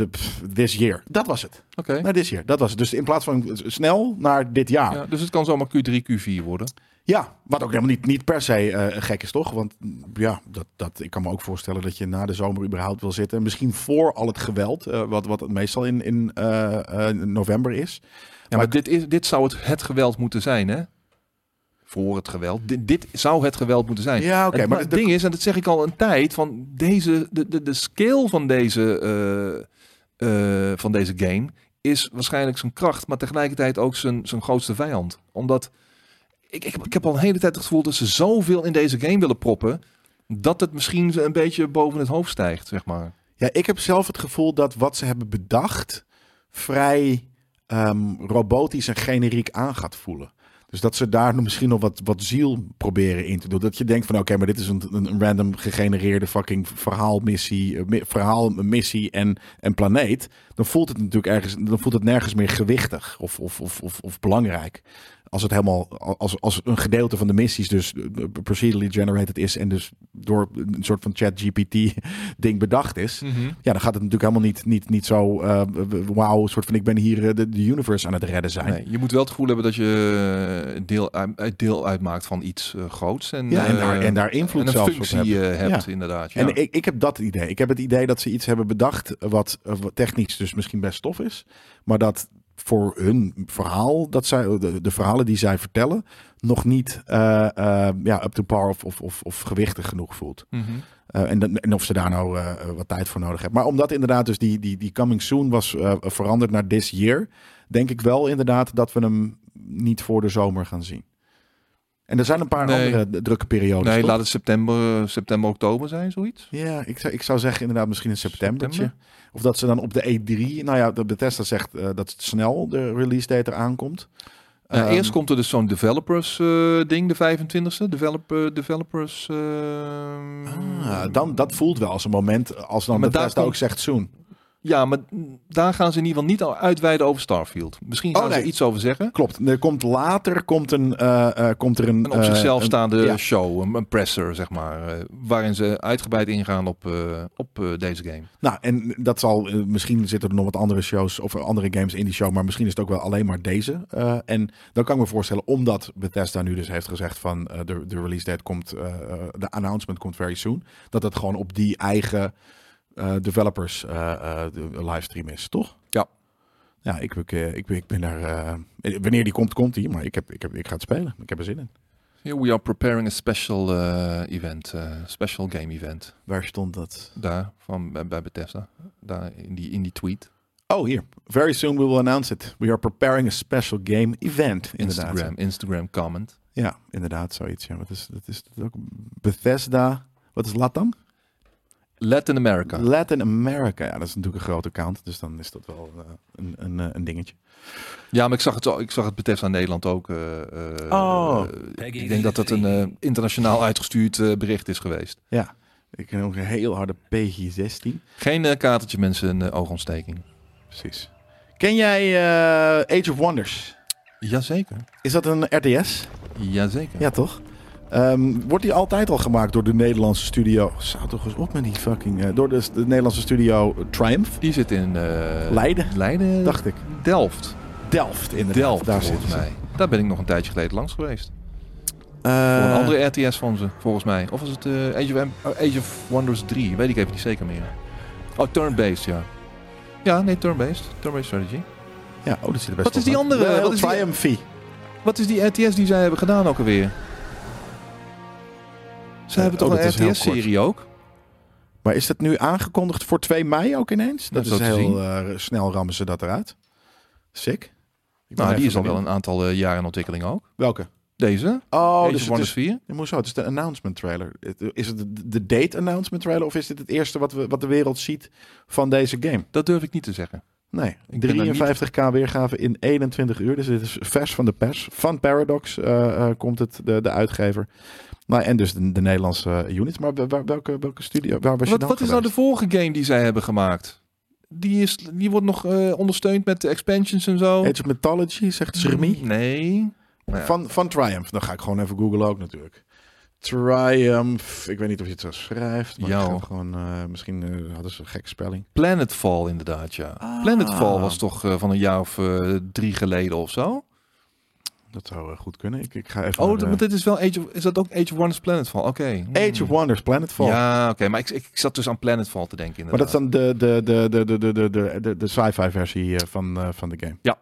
pff, this year. Dat was het. Oké. Naar this year. Dat was het. Dus in plaats van snel naar dit jaar. Ja, Ja, dus het kan zomaar Q3, Q4 worden. wat ook helemaal niet, niet per se eh, gek is, toch? Want ja, dat, dat, ik kan me ook voorstellen dat je na de zomer überhaupt wil zitten. Misschien voor al het geweld, eh, wat, wat het meestal in, in november is. Ja, maar dit, is, dit zou het, het geweld moeten zijn, hè? Voor het geweld. Dit, dit zou het geweld moeten zijn. Ja, oké. maar het ding is, en dat zeg ik al een tijd, van deze, de, de, de scale van deze, eh, eh, van deze game is waarschijnlijk zijn kracht, maar tegelijkertijd ook zijn, zijn grootste vijand. Omdat ik, ik, heb- ik heb al een hele tijd het gevoel dat ze zoveel in deze game willen proppen, dat het misschien een beetje boven het hoofd stijgt, zeg maar. Ja, ik heb zelf het gevoel dat wat ze hebben bedacht vrij ehm, robotisch en generiek aan gaat voelen. Dus dat ze daar misschien nog wat, wat ziel proberen in te doen. Dat je denkt van oké, maar dit is een, een random gegenereerde fucking verhaalmissie, eh, mi- verhaalmissie en, en planeet. Dan voelt het natuurlijk ergens, dan voelt het nergens meer gewichtig of, of, of, of, of belangrijk. Als het helemaal, als, als een gedeelte van de missies dus eh, procedurally generated is en dus door een soort van chat GPT ding bedacht is. Ja, dan gaat het natuurlijk helemaal niet, niet, niet zo eh, wauw, soort van ik ben hier eh, de, de universe aan het redden zijn. Nee, je moet wel het gevoel hebben dat je deel, uit- deel uitmaakt van iets groots. En, Ja, en daar, en daar invloed en zelfs op functie hebt, Ja. inderdaad. Ja. En ik, ik heb dat idee. Ik heb het idee dat ze iets hebben bedacht wat, wat technisch dus misschien best tof is. Maar dat voor hun verhaal, dat zij, de, de verhalen die zij vertellen, nog niet eh, eh, ja, up to par of, of, of, of gewichtig genoeg voelt. Mhm. Eh, en, of ze daar nou wat tijd voor nodig hebben. Maar omdat inderdaad dus die, die, die coming soon was veranderd naar this year, denk ik wel inderdaad dat we hem niet voor de zomer gaan zien. En er zijn een paar Nee. andere drukke periodes. Nee, toch? laat het september, september, oktober zijn, zoiets. Ja, ik zou, ik zou zeggen inderdaad misschien een septembertje. September? Of dat ze dan op de E3... Nou ja, de Bethesda zegt eh, dat het snel de release date eraan komt. Ja, Ehm, eerst komt er dus zo'n developers eh, ding, de 25e. Developer, developers... eh, ah, dan, dat voelt wel als een moment als dan Maar daar Bethesda ook zegt soon. Ja, maar daar gaan ze in ieder geval niet al uitweiden over Starfield. Misschien gaan Oh, ze nee. iets over zeggen. Klopt. Er komt later komt een, eh, eh, komt er een, Een op eh, zichzelf een- staande ja. show, een, een presser, zeg maar. waarin ze uitgebreid ingaan op, op deze game. Nou, en dat zal, misschien zitten er nog wat andere shows of andere games in die show, maar misschien is het ook wel alleen maar deze. En dan kan ik me voorstellen, omdat Bethesda nu dus heeft gezegd van de, de release date komt, de announcement komt very soon, dat het gewoon op die eigen eh, developers eh, eh, de livestream is, toch? Ja. Ja, ik, ik, ik, ben- ik ben daar, wanneer die komt, komt die, maar ik, heb, ik, heb, ik ga het spelen. Ik heb er zin in. Here we are preparing a special event, special game event. Waar stond dat? Daar, van, bij, Bethesda. Daar in die, in die tweet. Oh, hier. Very soon we will announce it. We are preparing a special game event. Inderdaad. Instagram, Instagram comment. Ja, inderdaad, zoiets. Ja. Wat is, dat is dat ook Bethesda. Wat is Latam? Latin America. Latin America. Ja, dat is natuurlijk een groot account. Dus dan is dat wel eh, een, een, eh, een dingetje. Ja, maar ik zag het, ik zag het Bethesda Nederland ook. eh, Oh. ik denk dat het een internationaal uitgestuurd bericht is geweest. Ja. Ik heb ook een heel harde PG-16. Geen katertje mensen een oogontsteking. Precies. Ken jij Age of Wonders? Jazeker. Is dat een RTS? Jazeker. Ja, toch? Ehm, wordt die altijd al gemaakt door de Nederlandse studio? Zou toch eens op met die fucking... eh, door de, de Nederlandse studio Triumph? Die zit in eh, Leiden, Leiden, dacht ik. Delft. Delft, inderdaad. Delft, daar volgens zitten ze. mij. Daar ben ik nog een tijdje geleden langs geweest. Eh, Voor een andere RTS van ze, volgens mij. Of was het eh, Age, of, oh, Age of Wonders 3? Weet ik even niet zeker meer. Oh, turn-based, ja. Ja, nee, turn-based. Turn-based strategy. Ja, oh, dat zit er best Wat is die andere? Wel, Wat is die-. Wat is die RTS die zij hebben gedaan ook alweer? Ze Eh, hebben toch oh, een RTS-serie ook? Maar is dat nu aangekondigd voor 2 mei ook ineens? Dat Dat is zo heel eh, snel rammen ze dat eruit. Sick. Ik ben Nou, die is al wel een aantal eh, jaren in ontwikkeling ook. Welke? Deze, Oh, Age dus of het Wonders is, 4. Ja, hoezo? Het is de announcement trailer. Is het de, date announcement trailer of is dit het eerste wat, we, wat de wereld ziet van deze game? Dat durf ik niet te zeggen. Nee, Ik ben daar niet- 53k weergave in 21 uur. Dus dit is vers van de pers. Van Paradox eh, eh, komt het, de, de uitgever. Nou, en dus de, de Nederlandse units. Maar welke, welke studio? Waar was je Wat, wat is nou de vorige game die zij hebben gemaakt? Die, is, die wordt nog eh, ondersteund met de expansions en zo. Age of Mythology, zegt Jeremy. Nee. Nou ja. Van, van Triumph. Dan ga ik gewoon even googlen ook natuurlijk. Triumph. Ik weet niet of je het zo schrijft. Maar Ja, gewoon, eh, misschien eh, hadden ze een gekke spelling. Planetfall inderdaad, ja. Ah. Planetfall was toch van een jaar of drie geleden of zo? Dat zou eh, goed kunnen. Ik, ik ga even. Oh, naar, maar dit is wel Age of. Is dat ook Age of Wonders Planetfall? Oké. Age of hmm. Wonders Planetfall. Ja, oké. Maar ik, ik, zat dus aan Planetfall te denken. Inderdaad. Maar dat is dan de, de, de, de, de, de, de, de sci-fi versie eh, van, eh, van de game. Ja.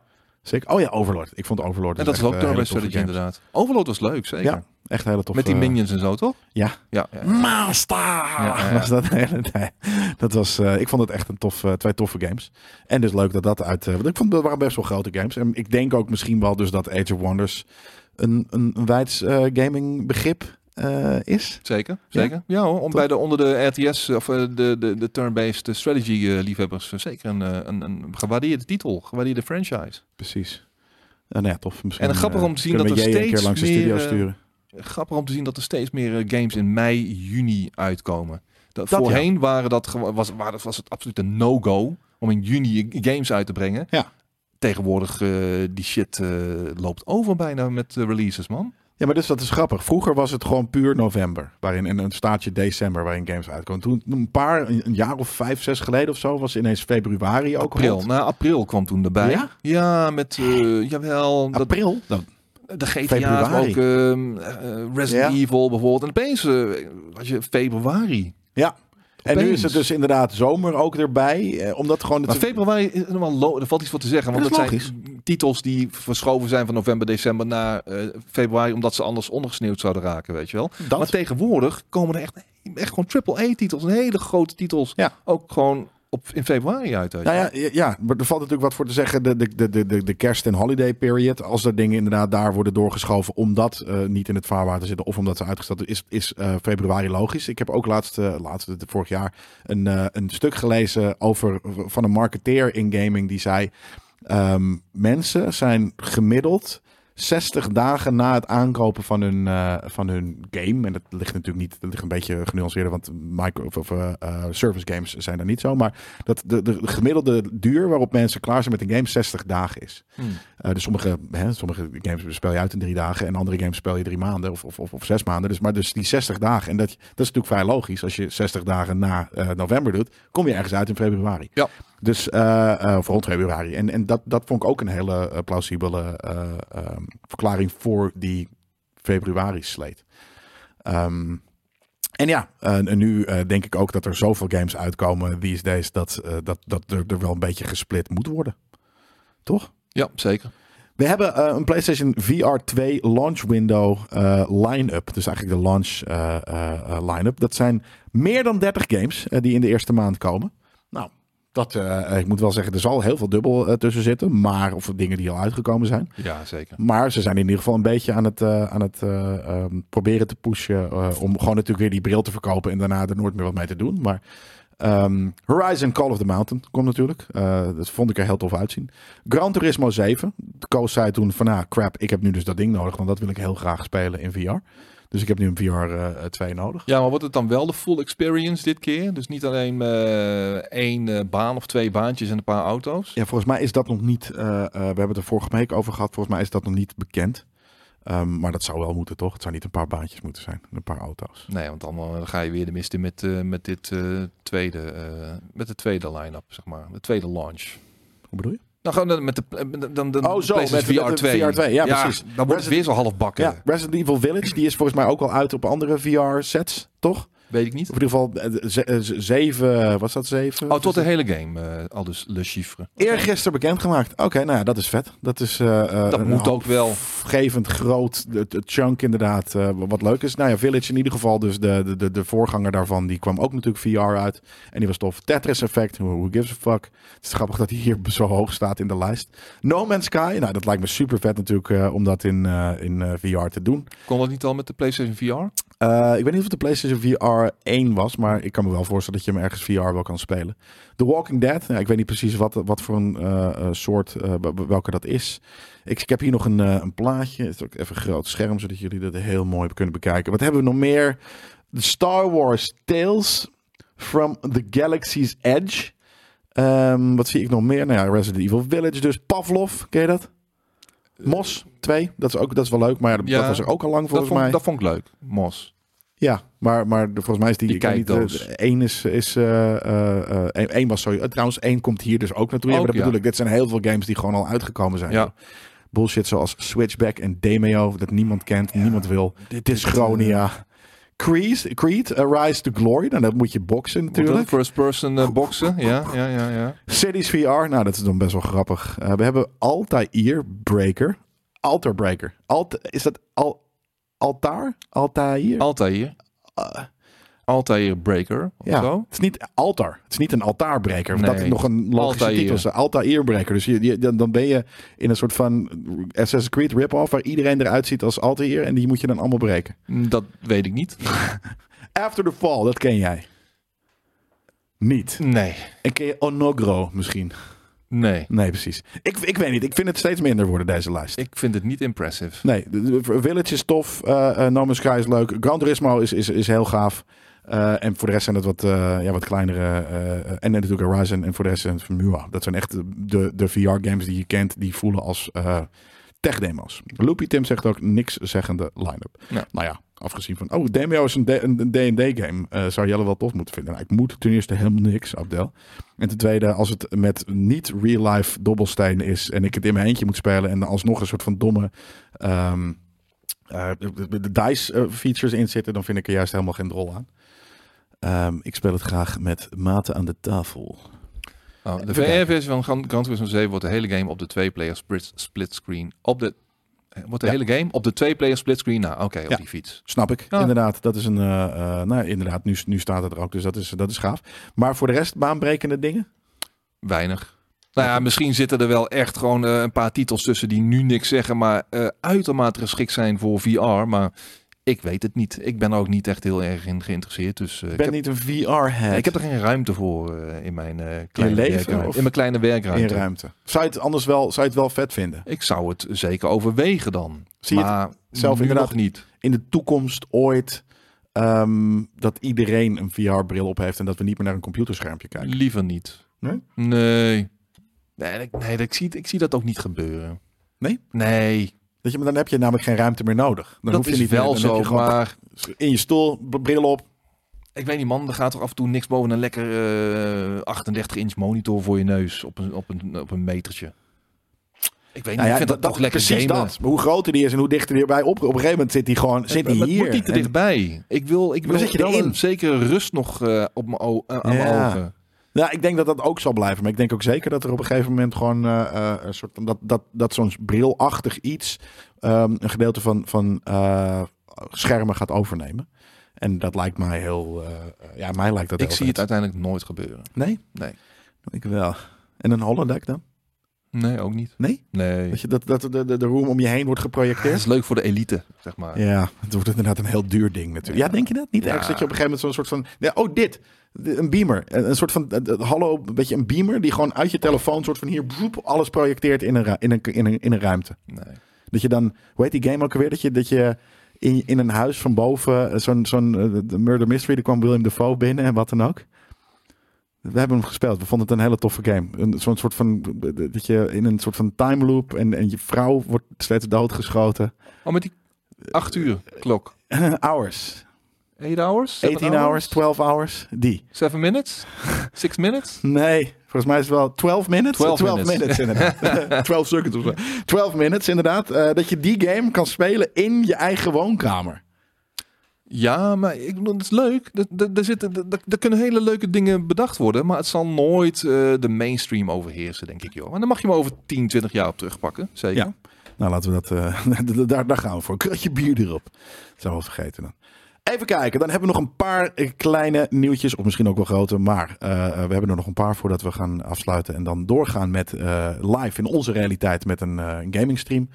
Zeker. Oh ja, Overlord. Ik vond Overlord. En dat is ook eh, strategy games. inderdaad. Overlord was leuk, zeker. Ja, echt hele toffe. Met die minions en zo, toch? Ja. Ja. ja. Master! ja. Was dat hele. Dat was, eh, ik vond het echt een tof, eh, twee toffe games. En dus leuk dat dat uit... eh, want ik vond dat waren best wel grote games. En ik denk ook misschien wel dus dat Age of Wonders een, een, een wijds eh, gaming begrip eh, is. Zeker, zeker. Ja, hoor, om bij de, onder de RTS of eh, de, de, de turn-based strategy eh, liefhebbers zeker een, een, een gewaardeerde titel, gewaardeerde franchise. Precies. Eh, nou ja, tof. Misschien, En grappig om te zien dat er Jay een keer steeds langs de meer, studio eh, sturen. Grappig om te zien dat er steeds meer games in mei, juni uitkomen. Dat, Dat, voorheen waren dat, was, dat was het absoluut een no-go om in juni games uit te brengen. Ja. Tegenwoordig die shit loopt over bijna met releases, man. Ja, maar dus dat is grappig. Vroeger was het gewoon puur november. Waarin en een staartje december waarin games uitkomen. Toen een paar, een jaar of vijf, zes geleden of zo, was ineens februari ook April. rond. Na april kwam toen erbij. Ja? Ja, met, eh, jawel, dat, April? Dan. de GTA's, maar ook ehm, eh, Resident Ja. Evil bijvoorbeeld. En opeens had je februari. Ja. En nu is het dus inderdaad zomer ook erbij. Eh, omdat gewoon... Het Maar februari is lo- er valt iets voor te zeggen. Want Dat dat, is zijn titels die verschoven zijn van november, december naar eh, februari, omdat ze anders ondergesneeuwd zouden raken, weet je wel. dat. Maar tegenwoordig komen er echt, echt gewoon triple-A-titels, en hele grote titels, Ja. ook gewoon op, in februari uit. Nou ja, ja, ja, maar er valt natuurlijk wat voor te zeggen. De, de, de, de, de, kerst- en holiday period. Als er dingen inderdaad daar worden doorgeschoven. omdat eh, niet in het vaarwater zitten. of omdat ze uitgesteld is, is eh, februari logisch. Ik heb ook laatst, eh, laatst vorig jaar. Een, een stuk gelezen over van een marketeer in gaming. die zei. ehm, mensen zijn gemiddeld 60 dagen na het aankopen van hun, eh, van hun game. En dat ligt natuurlijk niet, dat ligt een beetje genuanceerder, want micro, of, eh, eh, service games zijn er niet zo. Maar dat de, de gemiddelde duur waarop mensen klaar zijn met een game 60 dagen is. Hmm. Dus sommige, hè, sommige games speel je uit in drie dagen en andere games speel je drie maanden of, of, of, of zes maanden. Dus, maar dus die 60 dagen, en dat, dat is natuurlijk vrij logisch. Als je 60 dagen na november doet, kom je ergens uit in februari. Ja. Dus eh eh, of rond februari. En, en dat, dat vond ik ook een hele eh, plausibele eh, ehm, verklaring voor die februari-sleet. Ehm, en ja, en nu denk ik ook dat er zoveel games uitkomen these days dat, dat, dat er, er wel een beetje gesplit moet worden. Toch? Ja, zeker. We hebben een PlayStation VR 2 launch window eh, line-up. Dus eigenlijk de launch eh, line-up. Dat zijn meer dan 30 games die in de eerste maand komen. Dat, eh, ik moet wel zeggen, er zal heel veel dubbel eh, tussen zitten. Maar, of dingen die al uitgekomen zijn. Ja, zeker. Maar ze zijn in ieder geval een beetje aan het, eh, aan het eh, ehm, proberen te pushen. eh, om gewoon natuurlijk weer die bril te verkopen. En daarna er nooit meer wat mee te doen. Maar ehm, Horizon Call of the Mountain komt natuurlijk. Eh, dat vond ik er heel tof uitzien. Gran Turismo 7. Koos zei toen van, nou crap, ik heb nu dus dat ding nodig. Want dat wil ik heel graag spelen in VR. Dus ik heb nu een VR eh, 2 nodig. Ja, maar wordt het dan wel de full experience dit keer? Dus niet alleen eh, één eh, baan of twee baantjes en een paar auto's? Ja, volgens mij is dat nog niet. eh, eh, we hebben het er vorige week over gehad. Volgens mij is dat nog niet bekend. Ehm, maar dat zou wel moeten, toch? Het zou niet een paar baantjes moeten zijn. Een paar auto's. Nee, want dan eh, ga je weer de mist in met, eh, met dit eh, tweede, eh, met de tweede line-up, zeg maar. De tweede launch. Hoe bedoel je? Nou, gewoon met de, dan, dan, Oh, zo, met- VR de 2. VR 2, ja, precies. Dan wordt het weer zo half bakken. Ja, Resident Evil Village. Die is volgens mij ook al uit op andere VR-sets, toch? Weet ik niet. Of in ieder geval eh, eh, zeven. Was dat zeven? Oh, tot de hele game, eh, al dus Le Chiffre. Eergisteren bekendgemaakt. Oké, nou ja, dat is vet. Dat is. eh, eh, Dat moet ook wel. Gevend groot het chunk inderdaad. eh, wat leuk is. Nou ja, Village in ieder geval. Dus de, de, de, de voorganger daarvan. Die kwam ook natuurlijk VR uit. En die was tof. Tetris Effect. Who, who gives a fuck. Het is grappig dat hij hier zo hoog staat in de lijst. No Man's Sky. Nou, dat lijkt me super vet natuurlijk. eh, om dat in, eh, in eh, VR te doen. Kon dat niet al met de PlayStation VR? Eh, ik weet niet of de PlayStation VR 1 was, maar ik kan me wel voorstellen dat je hem ergens VR wel kan spelen. The Walking Dead, ja, ik weet niet precies wat, wat voor een eh, eh, soort, welke dat is. Ik, ik heb hier nog een, een plaatje, het is ook even een groot scherm, zodat jullie dat heel mooi kunnen bekijken. Wat hebben we nog meer? The Star Wars Tales from the Galaxy's Edge. Ehm, wat zie ik nog meer? Nou ja, Resident Evil Village dus. Pavlov, ken je dat? Mos 2, dat is, ook, dat is wel leuk, maar ja, dat, Ja, dat was er ook al lang Dat volgens vond, mij. dat vond ik leuk. Mos. Ja, maar, maar volgens mij is die, Die kijkdoos. eh, één is, is eh, eh, één, was zo. trouwens, één komt hier dus ook naartoe. Ja, bedoel ik. Dit zijn heel veel games die gewoon al uitgekomen zijn. Ja. Bullshit zoals Switchback en Demeo, dat niemand kent, niemand wil. Dit is Chronia. Creed, Creed, Rise to Glory. Nou, dat moet je boksen natuurlijk. First person eh, boksen. Ja, ja, ja, ja. Cities VR, nou dat is dan best wel grappig. Eh, we hebben Altair Breaker. Altair Breaker. Alt, is dat al, Altaar? Altair? Altair. Eh, Altair Breaker. Of Ja, zo. het is niet altaar. Het is niet een altaarbreker. Nee. Dat is nog een logische Altair. titel. is. Altairbreker. Dus je, je- dan, ben je in een soort van Assassin's Creed rip-off... waar iedereen eruit ziet als Altair... en die moet je dan allemaal breken. Dat weet ik niet. After the Fall, dat ken jij. Niet. Nee. En ken je Onogro misschien? Nee. Nee, precies. Ik, ik weet niet. Ik vind het steeds minder worden, deze lijst. Ik vind het niet impressive. Nee, Village is tof. eh eh, No Man's Sky is leuk. Gran Turismo is, is, is heel gaaf. Eh, en voor de rest zijn het wat, eh, ja, wat kleinere. eh, en natuurlijk Horizon. En voor de rest zijn het Formula. Dat zijn echt de, de, VR-games die je kent. Die voelen als tech-demo's. Loopy Tim zegt ook niks zeggende line-up. Ja. Nou ja, afgezien van... Oh, Demeo is een D&D-game. Eh zou Jelle wel tof moeten vinden. Nou, ik moet ten eerste helemaal niks, Abdel. En ten tweede, als het met niet real-life dobbelsteen is... en ik het in mijn eentje moet spelen... en alsnog een soort van domme... ehm, eh, de, de- de dice features in zitten... dan vind ik er juist helemaal geen drol aan. Ehm, ik speel het graag met maten aan de tafel. Oh, de. VR-versie van Gran, Turismo 7 wordt de hele game op de twee-player split, split screen. Op de, eh, wordt de Ja. hele game op de twee-player split screen? Nou, oké, op Ja. die fiets. Snap ik, Ja. inderdaad. Dat is een... eh, eh, nou, inderdaad, nu, nu staat het er ook. Dus dat is, dat is gaaf. Maar voor de rest, baanbrekende dingen? Weinig. Nou ja, misschien zitten er wel echt gewoon eh, een paar titels tussen die nu niks zeggen, maar eh, uitermate geschikt zijn voor VR. Maar Ik weet het niet. Ik ben er ook niet echt heel erg in geïnteresseerd. Dus eh, Ik ben heb, niet een VR-head ik heb er geen ruimte voor eh, in mijn eh, kleine leven, In mijn kleine in werkruimte. ruimte. Zou je het anders wel, zou je het wel vet vinden? Ik zou het zeker overwegen dan. Zie je het maar zelf nu inderdaad nog niet. in de toekomst ooit ehm, dat iedereen een VR-bril op heeft en dat we niet meer naar een computerschermpje kijken? Liever niet. Nee? Nee. Nee, ik- nee ik, zie, ik zie dat ook niet gebeuren. Nee? Nee, Je, maar dan heb je namelijk geen ruimte meer nodig. Dan dat hoef je is niet meer- wel heb zo. Maar in je stoel, bril op. ik weet niet man, er gaat toch af en toe niks boven een lekker eh 38 inch monitor voor je neus op een, op een, op een metertje. Ik weet niet, Nou ja, ik vind dat, toch lekker precies gamen. dat. Maar hoe groter die is en hoe dichter die erbij op. Op een gegeven moment zit hij gewoon zit Het hier. moet niet te En- dichtbij. Ik wil, ik wil dan zit je wel een zekere rust nog eh, op mijn o- aan mijn ogen. Ja, ik denk dat dat ook zal blijven. Maar ik denk ook zeker dat er op een gegeven moment gewoon eh, eh, een soort van dat, dat, dat zo'n brilachtig iets ehm, een gedeelte van, van eh, schermen gaat overnemen. En dat lijkt mij heel. ja, mij lijkt dat Ik zie het uiteindelijk nooit gebeuren. Nee? Nee. Ik wel. En een holodeck dan? Nee, ook niet. Nee? Nee. Dat, je, dat, dat de, de, de room om je heen wordt geprojecteerd? is leuk voor de elite, zeg maar. Ja, het wordt inderdaad een heel duur ding natuurlijk. Ja, Ja. denk je dat? Niet Ja. ergens dat je op een gegeven moment zo'n soort van... Ja, oh, dit. Een beamer. Een, soort van... eh, eh, hallo, een beetje een beamer die gewoon uit je telefoon... soort van hier broep, alles projecteert in een, in, een, in, een, in een ruimte. Nee. Dat je dan... Hoe heet die game ook alweer? Dat je, dat je in, in een huis van boven... eh, Zo'n zo'n de Murder Mystery... Er kwam William Dafoe binnen en wat dan ook. We hebben hem gespeeld. We vonden het een hele toffe game. Een, zo'n soort van... Dat je in een soort van time loop... En, en je vrouw wordt steeds doodgeschoten. Oh, met die 8 uur klok. Hours. 8 hours? 18 hours, 12 hours, die. 7 minutes? 6 minutes? Nee, volgens mij is het wel 12 minutes. 12 minutes minutes. inderdaad. 12 seconds of zo. 12 minutes inderdaad. eh, dat je die game kan spelen in je eigen woonkamer. Ja, maar ik bedoel, het is leuk. Er- zitten- kunnen hele leuke dingen bedacht worden, maar het zal nooit eh, de mainstream overheersen, denk ik, joh. En dan mag je hem over 10, 20 jaar op terugpakken, zeker. Ja. Nou, laten we dat... eh, daar, daar gaan we voor. Een kratje bier erop. Dat zijn we wel vergeten dan. Even kijken, dan hebben we nog een paar eh, kleine nieuwtjes, of misschien ook wel grote, maar eh, we hebben er nog een paar voordat we gaan afsluiten en dan doorgaan met eh, live in onze realiteit met een eh, gaming stream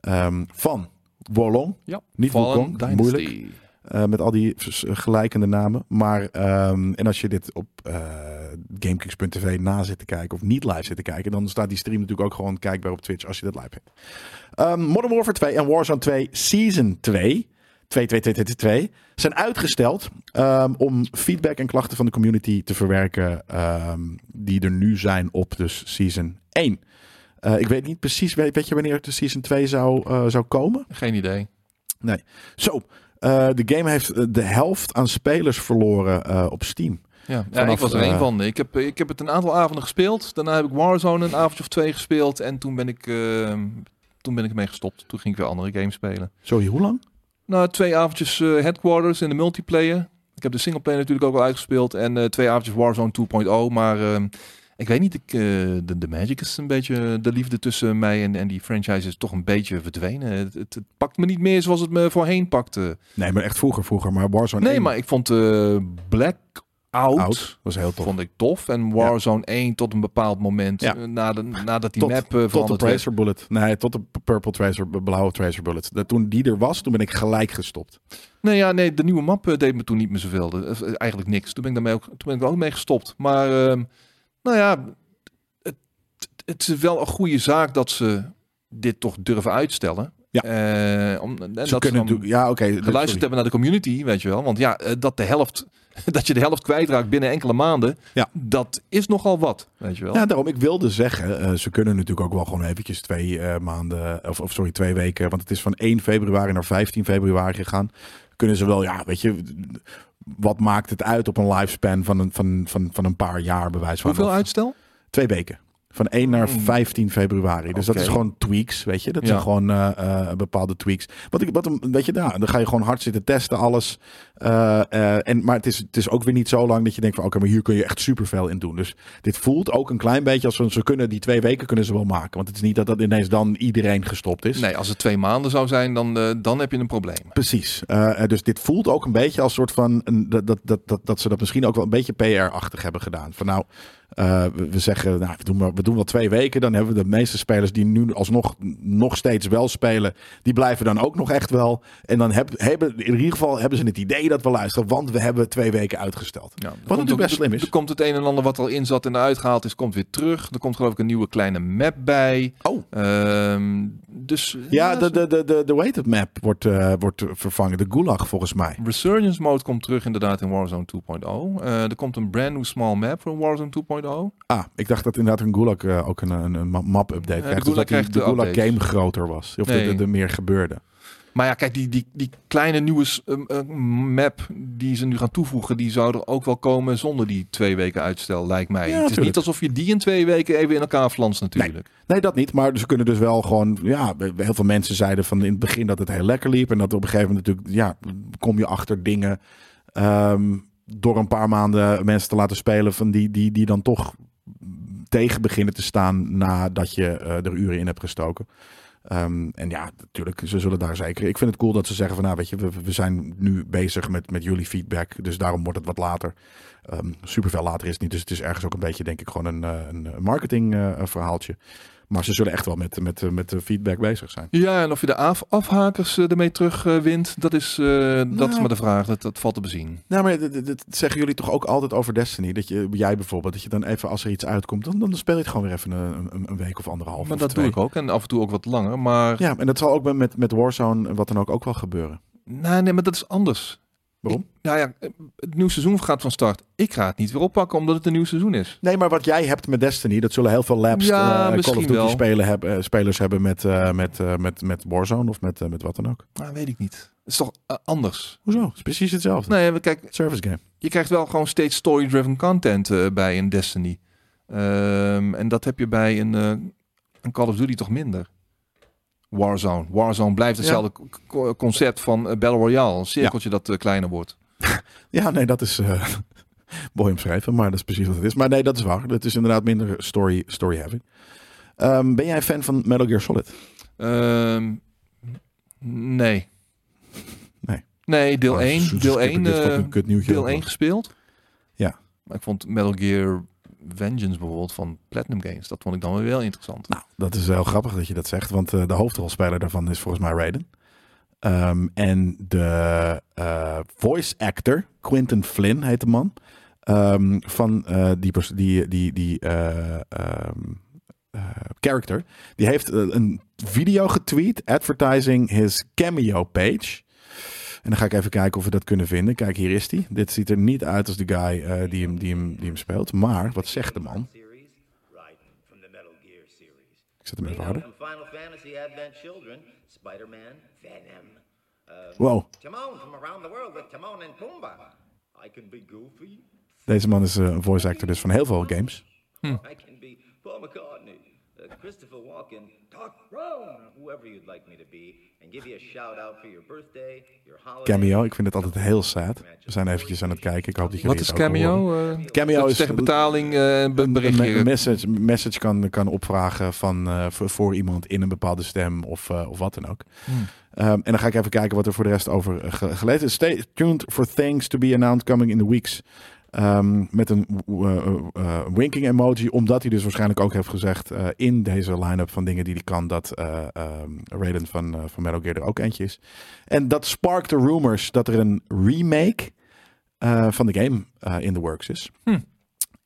ehm, van Wolong. Ja. Niet Wukong, moeilijk. Eh, met al die gelijkende namen. Maar, ehm, en als je dit op eh GameKings.tv na zit te kijken of niet live zit te kijken, dan staat die stream natuurlijk ook gewoon kijkbaar op Twitch als je dat live hebt. Ehm, Modern Warfare 2 en Warzone 2 Season 2, 2, 2, 2, 2, 2, zijn uitgesteld ehm, om feedback en klachten van de community te verwerken ehm, die er nu zijn op dus Season 1. Eh, ik weet niet precies, weet, je wanneer de Season 2 zou, eh, zou komen? Geen idee. Zo, eh, de game heeft eh, de helft aan spelers verloren eh, op Steam. Ja, ja ik was er eh, één van. Ik heb, ik heb het een aantal avonden gespeeld. Daarna heb ik Warzone een avondje of twee gespeeld. En toen ben ik, eh, toen ben ik ermee gestopt. Toen ging ik weer andere games spelen. Sorry, hoe lang? Nou, twee avondjes eh, Headquarters in de multiplayer. Ik heb de singleplayer natuurlijk ook al uitgespeeld. En eh, twee avondjes Warzone 2.0. Maar eh, ik weet niet, ik, eh, de, de Magic is een beetje... De liefde tussen mij en, en die franchise is toch een beetje verdwenen. Het, het, het pakt me niet meer zoals het me voorheen pakte. Nee, maar echt vroeger, vroeger. Maar Warzone Nee, 1 maar ik vond eh Oud was heel tof. Vond ik tof. En Warzone 1 tot een bepaald moment. Ja. eh, Na de, nadat die Tot- map eh, Tot de. Tracer Bullet. Nee, tot de Purple Tracer, blauwe Tracer Bullet. Dat, toen die er was, toen ben ik gelijk gestopt. Nee, ja, nee, de nieuwe map eh, deed me toen niet meer zoveel. De- eh, eigenlijk niks. Toen ben ik daarmee ook, toen ben ik er ook mee gestopt. Maar, ehm, nou ja, het, het is wel een goede zaak dat ze dit toch durven uitstellen. Ja. Eh, om, Ze kunnen natuurlijk... Ja, oké. geluisterd sorry. hebben naar de community, weet je wel. Want ja, eh, dat de helft, dat je de helft kwijtraakt binnen enkele maanden, Ja. dat is nogal wat, weet je wel. Ja, daarom. Ik wilde zeggen, eh, ze kunnen natuurlijk ook wel gewoon eventjes twee maanden, of, of sorry, twee weken, want het is van 1 februari naar 15 februari gegaan. Kunnen ze wel, ja, weet je, wat maakt het uit op een lifespan van een, van, van, van een paar jaar, bewijs van. Hoeveel Of uitstel? Twee weken. Van 1 naar Hmm. 15 februari. Dus dat is gewoon tweaks, weet je. Dat Ja. zijn gewoon eh, eh, bepaalde tweaks. Wat ik, wat weet je, daar, dan ga je gewoon hard zitten testen, alles. Eh, en, maar het is, het is ook weer niet zo lang dat je denkt van oké, maar hier kun je echt superveel in doen. Dus dit voelt ook een klein beetje als we, ze kunnen die twee weken kunnen ze wel maken. Want het is niet dat dat ineens dan iedereen gestopt is. Nee, als het twee maanden zou zijn, dan, dan heb je een probleem. Precies. Dus dit voelt ook een beetje als soort van een, dat, dat, dat, dat, dat ze dat misschien ook wel een beetje PR-achtig hebben gedaan. Van nou, eh, we, we zeggen, nou, we doen, maar, we doen wel twee weken. Dan hebben we de meeste spelers die nu alsnog nog steeds wel spelen, die blijven dan ook nog echt wel. En dan heb, hebben in ieder geval hebben ze het idee dat we luisteren, want we hebben twee weken uitgesteld. Ja, Wat natuurlijk ook- best slim is. Er komt het een en ander wat al in zat en eruit gehaald is, komt weer terug. Er komt geloof ik een nieuwe kleine map bij. Oh. Ehm, dus Ja, de, de, de, de, de weighted map wordt, eh, wordt vervangen. De Gulag volgens mij. Resurgence mode komt terug inderdaad in Warzone 2.0. Eh, er komt een brand new small map voor Warzone 2.0. Ah, ik dacht dat inderdaad een Gulag eh, ook een, een, een map-update krijgt. Dus Gulag dat die- krijgt de de Gulag updates. game groter was. Of Nee. de meer gebeurde. Maar ja, kijk, die, die, die kleine nieuwe uh, map die ze nu gaan toevoegen, die zou er ook wel komen zonder die twee weken uitstel, lijkt mij. Ja, het is niet alsof je die in twee weken even in elkaar flanst natuurlijk. Nee, dat niet. Maar ze kunnen dus wel gewoon. Ja, heel veel mensen zeiden van in het begin dat het heel lekker liep. En dat op een gegeven moment natuurlijk. Ja, kom je achter dingen. ehm, door een paar maanden mensen te laten spelen. van die, die, die dan toch tegen beginnen te staan. nadat je eh, er uren in hebt gestoken. Ehm, en ja, natuurlijk, ze zullen daar zeker. Ik vind het cool dat ze zeggen van nou, weet je, we, zijn nu bezig met, met jullie feedback. Dus daarom wordt het wat later. Ehm super veel later is het niet. Dus het is ergens ook een beetje, denk ik, gewoon een, eh, een marketing eh, verhaaltje. Maar ze zullen echt wel met, met, met de feedback bezig zijn. Ja, en of je de af afhakers eh, ermee terug eh, wint, dat is, eh, dat is Nou. maar de vraag. Dat, dat valt te bezien. Nou, maar dat, zeggen jullie toch ook altijd over Destiny? Dat je, jij bijvoorbeeld, dat je dan even als er iets uitkomt, dan, dan speel je het gewoon weer even een, een, een week of anderhalf. Maar of dat twee. doe ik ook. En af en toe ook wat langer. Maar Ja, en dat zal ook met, met Warzone wat dan ook ook wel gebeuren. nee, nee, maar dat is anders. Waarom? Ik- nou ja, het nieuwe seizoen gaat van start. Ik ga het niet weer oppakken omdat het een nieuw seizoen is. Nee, maar wat jij hebt met Destiny, dat zullen heel veel labs, Ja, eh, Call of Duty spelen, hebben, eh, spelers hebben met, eh, met, eh, met, met Warzone of met, met wat dan ook. Nou, weet ik niet. Het is toch anders? Hoezo? Het is precies hetzelfde. Nee, we- kijk, Service game. je krijgt wel gewoon steeds story-driven content eh, bij een Destiny. Ehm, en dat heb je bij een, eh, een Call of Duty toch minder. Warzone. Warzone blijft hetzelfde concept van eh, Battle Royale. Een cirkeltje dat eh, kleiner wordt. Ja, nee, dat is eh mooi omschreven, maar dat is precies wat het is. Maar nee, dat is waar. Het is inderdaad minder story, story heavy. Ehm, ben jij fan van Metal Gear Solid? Ehm, nee. Nee. Nee, deel Oh, 1. dus- dus Deel dit 1, is toch eh, een kut nieuwtje deel ook 1 nog. gespeeld. Ja. Maar ik vond Metal Gear Vengeance bijvoorbeeld van Platinum Games. Dat vond ik dan weer wel interessant. Nou, dat is heel grappig dat je dat zegt, want eh, de hoofdrolspeler daarvan is volgens mij Raiden. Ehm, en de eh, voice actor, Quentin Flynn heet de man, ehm, van eh, die, die, die, die eh, ehm, eh, character, die heeft een video getweet advertising his cameo page. En dan ga ik even kijken of we dat kunnen vinden. Kijk, hier is hij. Dit ziet er niet uit als de guy eh, die, hem, die, hem, die hem speelt. Maar, wat zegt de man? Ik zet hem even harder. Uh, Wow, Timon from Around the World with Timon and Pumbaa. I can be Goofy. deze man is eh, een voice actor dus van heel veel games. I can be Paul McCartney, uh, Christopher Walken, Doc Brown, whoever you'd like me to be, and give you a shout out for your birthday, your holiday. Cameo, ik vind het altijd heel sad. We zijn eventjes aan het kijken. Ik hoop dat jullie Wat is. Cameo? Eh, Cameo is tegen betaling eh, een berichtje. me- message, message kan, kan opvragen van, eh, voor, voor iemand in een bepaalde stem of, eh, of wat dan ook. Hmm. Ehm, en dan ga ik even kijken wat er voor de rest over ge- gelezen is. Stay tuned for things to be announced coming in the weeks. Ehm, met een eh, eh, eh, winking emoji, omdat hij dus waarschijnlijk ook heeft gezegd in deze line-up van dingen die hij kan, dat eh ehm, Raiden van, van Metal Gear er ook eentje is. En dat sparkt de rumors dat er een remake van de game in the works is. Hm.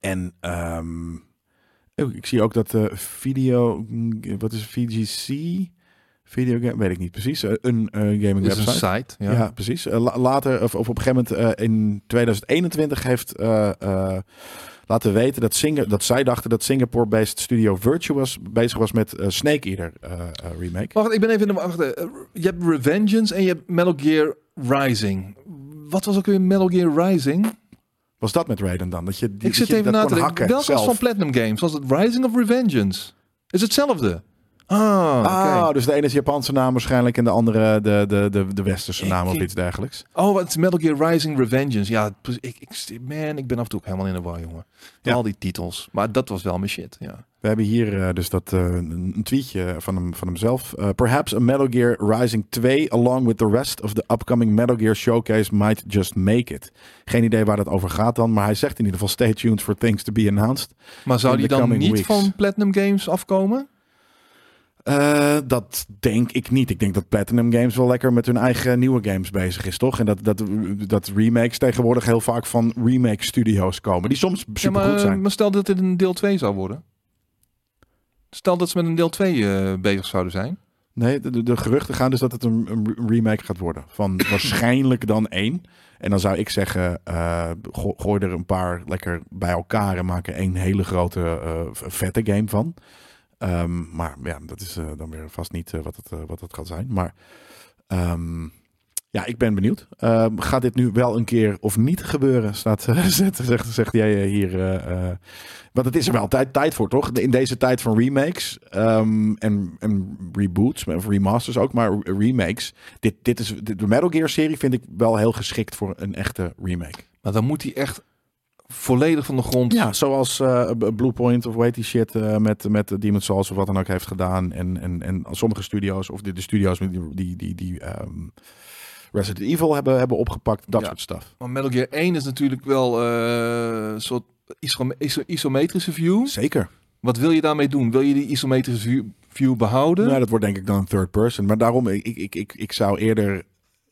En ehm, oh, ik zie ook dat de video, wat is VGC? Video game, weet ik niet precies. eh, een eh, gaming Dit is een website. site. Ja, Ja. precies. Eh, la- later, of, of op een gegeven moment eh, in 2021 heeft eh, eh, laten weten dat, dat zij dachten dat Singapore-based studio Virtuous bezig was met Snake Eater eh, eh, remake. Wacht, ik ben even in de wacht. Je hebt Revengeance en je hebt Metal Gear Rising. Wat was ook weer Metal Gear Rising? Was dat met Raiden dan? Dat je, die, ik zit dat je even dat na te denken. Welke was van Platinum Games? Was het Rising of Revengeance? Is hetzelfde? Ah. Ah, dus de ene is de Japanse naam waarschijnlijk en de andere de, de, de, de westerse Ik- naam of iets dergelijks. Oh, wat is Metal Gear Rising Revengeance. Ja, ik, ik, man, ik ben af en toe ook helemaal in de war, jongen. Ja. Al die titels. Maar dat was wel mijn shit, ja. We hebben hier eh, dus dat, eh, een tweetje van, hem, van hemzelf. Eh, Perhaps a Metal Gear Rising 2 along with the rest of the upcoming Metal Gear showcase might just make it. Geen idee waar dat over gaat dan, maar hij zegt in ieder geval stay tuned for things to be announced. Maar zou die dan niet weeks. van Platinum Games afkomen? Eh, dat denk ik niet. Ik denk dat Platinum Games wel lekker met hun eigen nieuwe games bezig is, toch? En dat, dat, dat remakes tegenwoordig heel vaak van remake studio's komen. Die soms Ja, super goed maar, zijn. maar stel dat dit een deel 2 zou worden. Stel dat ze met een deel 2 eh, bezig zouden zijn. Nee, de, de, geruchten gaan dus dat het een, een remake gaat worden. Van waarschijnlijk dan één. En dan zou ik zeggen, eh, go- gooi er een paar lekker bij elkaar en maak er één hele grote eh, vette game van. Ehm, maar ja, dat is eh, dan weer vast niet eh, wat, het, eh, wat het gaat zijn. Maar ehm, ja, ik ben benieuwd. Ehm, gaat dit nu wel een keer of niet gebeuren? Staat, zegt, zegt, jij hier. want het is er wel tijd, tijd voor, toch? In deze tijd van remakes en, en reboots, of remasters ook, maar remakes. Dit, dit is, de Metal Gear serie vind ik wel heel geschikt voor een echte remake. Maar dan moet hij echt volledig van de grond. Ja, zoals eh, B- Bluepoint of weet die shit eh, met, met Demon's Souls of wat dan ook heeft gedaan. En, en, en sommige studio's, of de, de studio's die, die, die, die ehm, Resident Evil hebben, hebben opgepakt. Dat Ja. soort stuff. Maar Metal Gear 1 is natuurlijk wel eh, een soort iso- iso- isometrische view. Zeker. Wat wil je daarmee doen? Wil je die isometrische view, view behouden? Nou, dat wordt denk ik dan third person. Maar daarom, ik, ik, ik, ik zou eerder...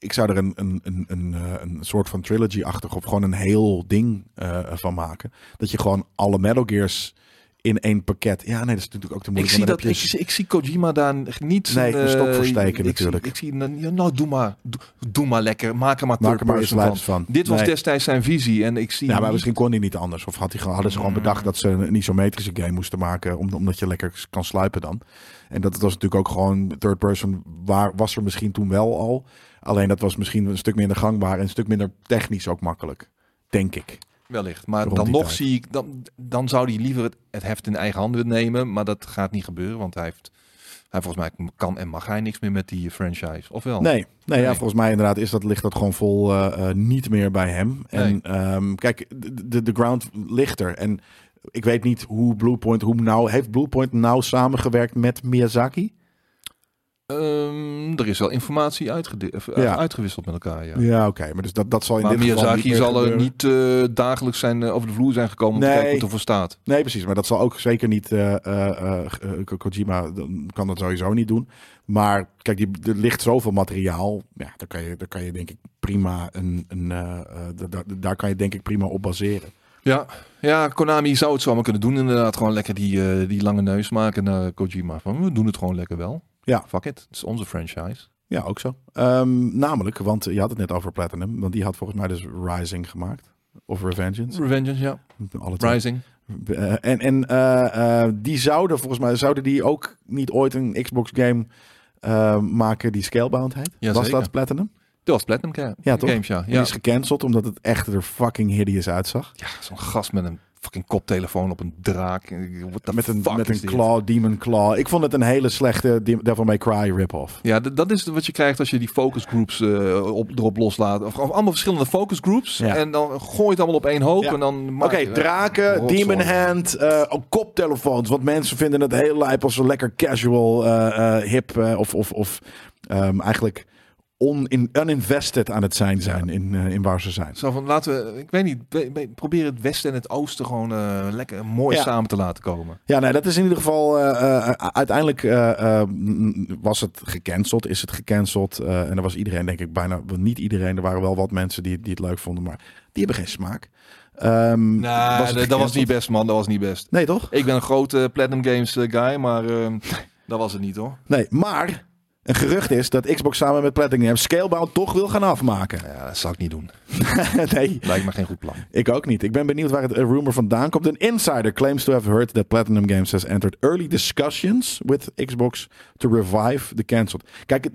Ik zou er een, een, een, een, eh, een soort van trilogy-achtig of gewoon een heel ding eh, van maken. Dat je gewoon alle Metal Gears in één pakket... Ja, nee, dat is natuurlijk ook te ik, moeilijk. zie want dat, ik, zie- ik zie Kojima daar niet Nee, een eh, voor steken ik natuurlijk. Zie, ik zie, nou, ja, nou, doe maar. Doe, doe maar lekker. Maak er maar Maak er maar eens person van. Dit was destijds zijn visie en ik zie Ja, maar niet- misschien kon hij niet anders. Of had hij, hadden ze gewoon Mm. bedacht dat ze een isometrische game moesten maken. om- Omdat je lekker kan sluipen dan. En dat was natuurlijk ook gewoon third person. Waar was er misschien toen wel al. Alleen dat was misschien een stuk minder gangbaar. En een stuk minder technisch ook makkelijk. Denk ik. Wellicht. Maar dan nog tijd. zie ik, dan, dan zou hij liever het, het heft in eigen handen nemen. Maar dat gaat niet gebeuren, want hij heeft, hij volgens mij kan en mag hij niks meer met die franchise. Of wel? Nee, nee, ja, volgens mij inderdaad is dat, ligt dat gewoon vol eh, eh, niet meer bij hem. En ehm, kijk, de, de, de ground ligt er. En ik weet niet hoe Bluepoint, hoe nou, heeft Bluepoint nou samengewerkt met Miyazaki? Ehm, er is wel informatie eh, Ja. uitgewisseld met elkaar, ja. Ja, oké, maar dus dat, dat zal in maar dit geval Miyazaki zal er niet eh, dagelijks zijn, eh, over de vloer zijn gekomen om te Nee. kijken wat er voor staat. Nee, precies. Maar dat zal ook zeker niet. Ko- Kojima kan dat sowieso niet doen. Maar kijk, die, er ligt zoveel materiaal. Ja, daar kan je, daar kan je denk ik prima een. een eh, eh, da- da- daar kan je denk ik prima op baseren. Ja. ja, Konami zou het zomaar kunnen doen. Inderdaad, gewoon lekker die, die lange neus maken naar Kojima. Van, we doen het gewoon lekker wel. Ja. Fuck it, het is onze franchise. Ja, ook zo. Ehm, namelijk, want je had het net over Platinum. Want die had volgens mij dus Rising gemaakt. Of Revengeance. Revengeance, ja. Alle twee. Rising. Eh, en en eh, eh, die zouden volgens mij zouden die ook niet ooit een Xbox game maken die Scalebound heet. Ja, Was zeker. dat Platinum? Dat was Platinum Ja, toch? Games, ja. En Die Ja, is gecanceld omdat het echt er fucking hideous uitzag. ja zo'n gast met een fucking koptelefoon op een draak. Met een, met een claw, demon claw. Ik vond het een hele slechte De- Devil May Cry rip-off. Ja, dat is wat je krijgt als je die focus groups eh, op, erop loslaat. Of, of allemaal verschillende focus groups. Ja. En dan gooi je het allemaal op één hoop. Ja. En dan Oké, draken, demon hand, ook koptelefoons. Want mensen vinden het heel lijp als ze lekker casual, eh, hip of, of, of ehm, eigenlijk on, in, uninvested aan het zijn zijn in, eh, in waar ze zijn. Zo van, laten we, ik weet niet, we- probeer het westen en het oosten gewoon eh, lekker mooi Ja. samen te laten komen. Ja, nee, dat is in ieder geval. eh, uiteindelijk was het gecanceld, is het gecanceld. en er was iedereen, denk ik, bijna niet iedereen. Er waren wel wat mensen die, die het leuk vonden, maar die hebben geen smaak. Het dat, was niet best, man. Dat was niet best. Nee, toch? Ik ben een grote Platinum Games guy, maar dat was het niet, hoor. Nee, maar een gerucht is dat Xbox samen met Platinum Games Scalebound toch wil gaan afmaken. Ja, dat zou ik niet doen. nee, Lijkt me geen goed plan. ik ook niet. Ik ben benieuwd waar het eh, rumor vandaan komt. Een insider claims to have heard that Platinum Games has entered early discussions with Xbox to revive the cancelled. Kijk,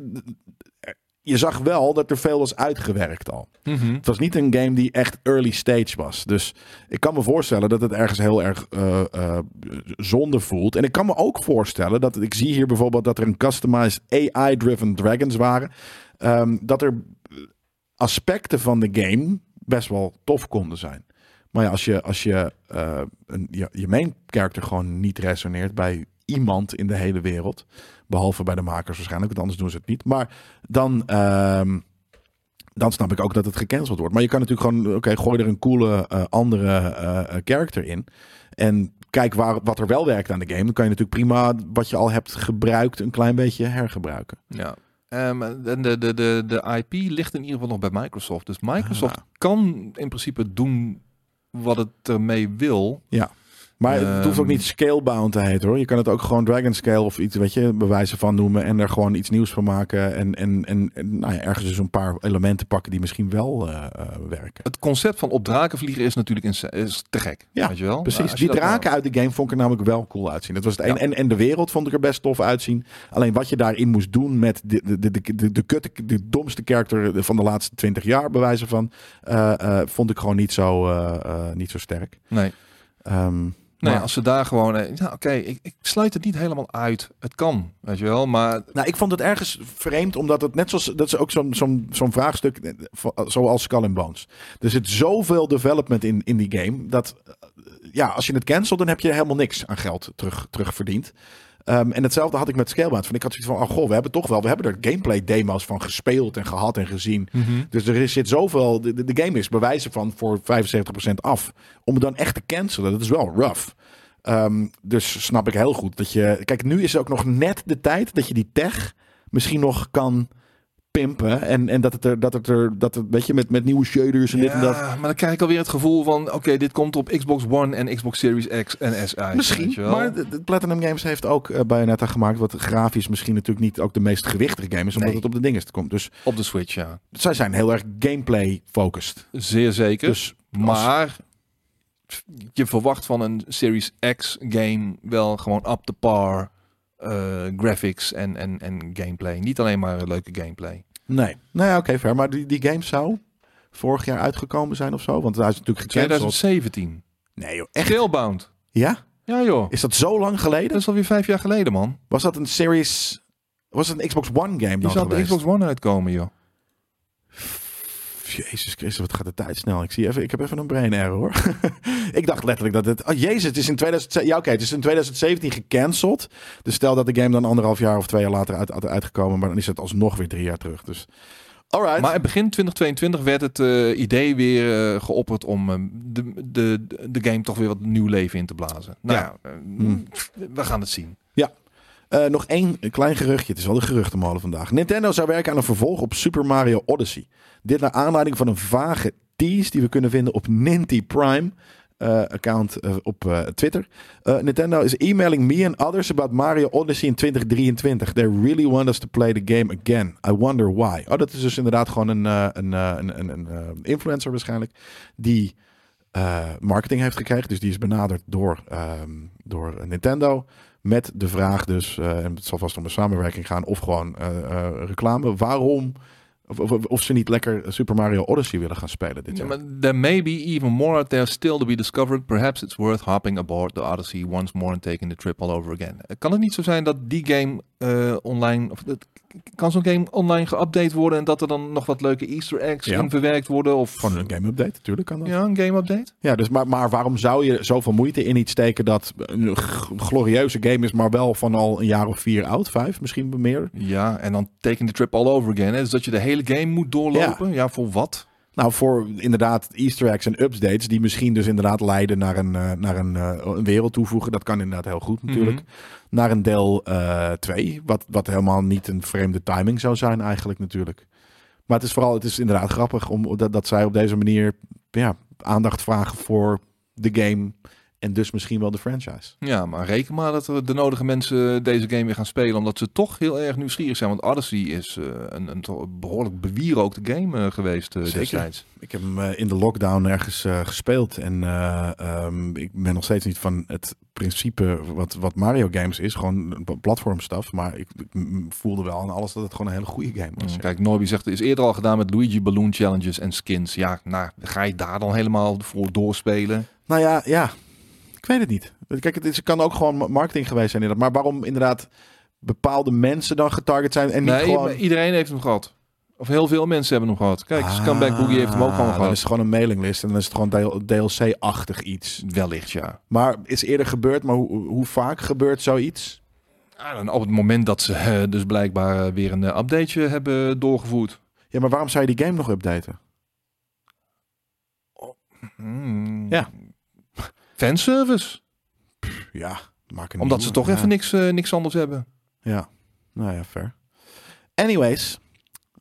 je zag wel dat er veel was uitgewerkt al. Mhm. Het was niet een game die echt early stage was. Dus ik kan me voorstellen dat het ergens heel erg eh, eh, zonde voelt. En ik kan me ook voorstellen dat ik zie hier bijvoorbeeld dat er een customized AI-driven dragons waren. Ehm, dat er aspecten van de game best wel tof konden zijn. Maar ja, als je, als je, eh, een, je, je main character gewoon niet resoneert bij iemand in de hele wereld, behalve bij de makers waarschijnlijk, want anders doen ze het niet. Maar dan, ehm, dan snap ik ook dat het gecanceld wordt. Maar je kan natuurlijk gewoon, oké, gooi er een coole eh, andere eh, character in. En kijk waar, wat er wel werkt aan de game. Dan kan je natuurlijk prima wat je al hebt gebruikt een klein beetje hergebruiken. Ja. En de, de, de, de IP ligt in ieder geval nog bij Microsoft. Dus Microsoft Ah. kan in principe doen wat het ermee wil. Maar het hoeft ook Ehm. niet scalebound te heten hoor. Je kan het ook gewoon Dragon Scale of iets, weet je, bewijzen van noemen. En er gewoon iets nieuws van maken. En, en, en, en nou ja, ergens dus een paar elementen pakken die misschien wel eh, eh, werken. Het concept van op draken vliegen is natuurlijk in, is te gek. Ja, weet je wel? Precies, je die dat nou- draken uit de game vond ik er namelijk wel cool uitzien. Dat was het Ja. En, en de wereld vond ik er best tof uitzien. Alleen wat je daarin moest doen met de, de, de, de, de, de, kutte, de domste character van de laatste twintig jaar, bewijzen van, eh, vond ik gewoon niet zo, niet zo sterk. Nee. Ehm, Nee, maar- als ze daar gewoon... eh, Ja, oké, ik, ik sluit het niet helemaal uit. Het kan, weet je wel. Maar Nou, ik vond het ergens vreemd, omdat het net zoals dat is ook zo'n zo'n zo'n vraagstuk eh, van- zoals Skull and Bones. Er zit zoveel development in, in die game dat eh, ja, als je het cancelt, dan heb je helemaal niks aan geld terug, terugverdiend. Ehm, en hetzelfde had ik met Scalebound. Van ik had zoiets van, oh goh, we hebben toch wel, we hebben er gameplay demo's van gespeeld en gehad en gezien. Dus er zit zoveel, de, game is bewijzen van voor 75% af. Om het dan echt te cancelen, dat is wel rough. Ehm, dus snap ik heel goed dat je. Kijk, nu is ook nog net de tijd dat je die tech misschien nog kan pimpen. En, en dat het er, dat het er, dat het, weet je, met, met nieuwe shaders en dit en dat. maar dan krijg ik alweer het gevoel van... Oké, dit komt op Xbox One en Xbox Series X en S uit. weet Misschien, je wel. maar de, de Platinum Games heeft ook eh, Bayonetta gemaakt, wat grafisch misschien natuurlijk niet ook de meest gewichtige game is, omdat Nee. het op de dingen komt. Dus Op de Switch, ja. zij zijn heel erg gameplay focused. Zeer zeker. Dus maar je verwacht van een Series X game wel gewoon up to par eh, graphics en, en, en gameplay. Niet alleen maar leuke gameplay. Nee, nou ja, oké, fair. Maar die, die game zou vorig jaar uitgekomen zijn of zo, want hij is natuurlijk gecanceld. 2017. Nee joh, echt? Scalebound. Ja? Ja joh. Is dat zo lang geleden? Dat is alweer vijf jaar geleden man. Was dat een Series... Was het een Xbox One game Die dan zal op de? Xbox One uitkomen joh. Jezus Christus, wat gaat de tijd snel. Ik, zie even, ik heb even een brain error hoor. ik dacht letterlijk dat het... Oh jezus, het is in 2007... Ja oké, het is in 2017 gecanceld. Dus stel dat de game dan anderhalf jaar of twee jaar later uit, uit, uitgekomen. Maar dan is het alsnog weer drie jaar terug. Dus alright. Maar in begin 2022 werd het eh, idee weer eh, geopperd om eh, de, de, de game toch weer wat nieuw leven in te blazen. Nou Ja. ja, Hmm. we gaan het zien. Eh, nog één klein geruchtje. Het is wel de geruchtenmolen vandaag. Nintendo zou werken aan een vervolg op Super Mario Odyssey. Dit naar aanleiding van een vage tease die we kunnen vinden op Ninty Prime. eh, account eh, op Twitter. Nintendo is emailing me and others about Mario Odyssey in 2023. They really want us to play the game again. I wonder why. Oh, dat is dus inderdaad gewoon een, een, een, een, influencer waarschijnlijk. Die marketing heeft gekregen. Dus die is benaderd door, ehm, door Nintendo. Met de vraag dus, eh, en het zal vast om een samenwerking gaan, of gewoon eh, eh, reclame. Waarom, of, of, of ze niet lekker Super Mario Odyssey willen gaan spelen dit Ja, jaar. maar there may be even more out there still to be discovered. Perhaps it's worth hopping aboard the Odyssey once more and taking the trip all over again. Kan het niet zo zijn dat die game eh, online, of dat, kan zo'n game online geüpdate worden en dat er dan nog wat leuke Easter eggs Ja. in verwerkt worden? Of Gewoon een game update, natuurlijk kan dat. Ja, ja, een game update? dus, maar, maar waarom zou je zoveel moeite in iets steken dat een glorieuze game is, maar wel van al een jaar of vier oud, vijf misschien meer? Ja, en dan taking the trip all over again. Hè? Dus dat je de hele game moet doorlopen. Ja, voor wat? Nou, voor inderdaad Easter eggs en updates die misschien dus inderdaad leiden naar een, eh, naar een, eh, een wereld toevoegen. Dat kan inderdaad heel goed natuurlijk. Mhm. Naar een deel 2, wat, wat helemaal niet een vreemde timing zou zijn eigenlijk natuurlijk. Maar het is vooral, het is inderdaad grappig om, dat, dat zij op deze manier ja, aandacht vragen voor de game en dus misschien wel de franchise. Ja, maar reken maar dat er de nodige mensen deze game weer gaan spelen. Omdat ze toch heel erg nieuwsgierig zijn. Want Odyssey is eh, een, een behoorlijk bewierookte game eh, geweest Zeker. destijds. Ik heb hem in de lockdown ergens gespeeld en eh, ehm, ik ben nog steeds niet van het principe wat, wat Mario games is. Gewoon platformstaf. Maar ik, voelde wel aan alles dat het gewoon een hele goede game was. Mm, Kijk, Norby zegt, het is eerder al gedaan met Luigi Balloon Challenges en skins. Ja, nou, ga je daar dan helemaal voor doorspelen? Nou ja, ja. Ik weet het niet. Kijk, het, is, het kan ook gewoon ma- marketing geweest zijn inderdaad. Maar waarom inderdaad bepaalde mensen dan getarget zijn en niet Nee, gewoon... iedereen heeft hem gehad. Of heel veel mensen hebben hem gehad. Kijk, Scumbag Boogie heeft hem ook Ah, gewoon Dan gehad. is het gewoon een mailinglist en dan is het gewoon DLC-achtig iets. Wellicht, ja. Maar is eerder gebeurd, maar hoe, hoe vaak gebeurt zoiets? Ja, en op het moment dat ze eh, dus blijkbaar eh, weer een eh, updateje hebben doorgevoerd. Ja, maar waarom zou je die game nog updaten? Hmm. Ja. Fanservice. Ja, maak een Omdat ze toch Ja. even niks, eh, niks anders hebben. Ja, nou ja, fair. Anyways,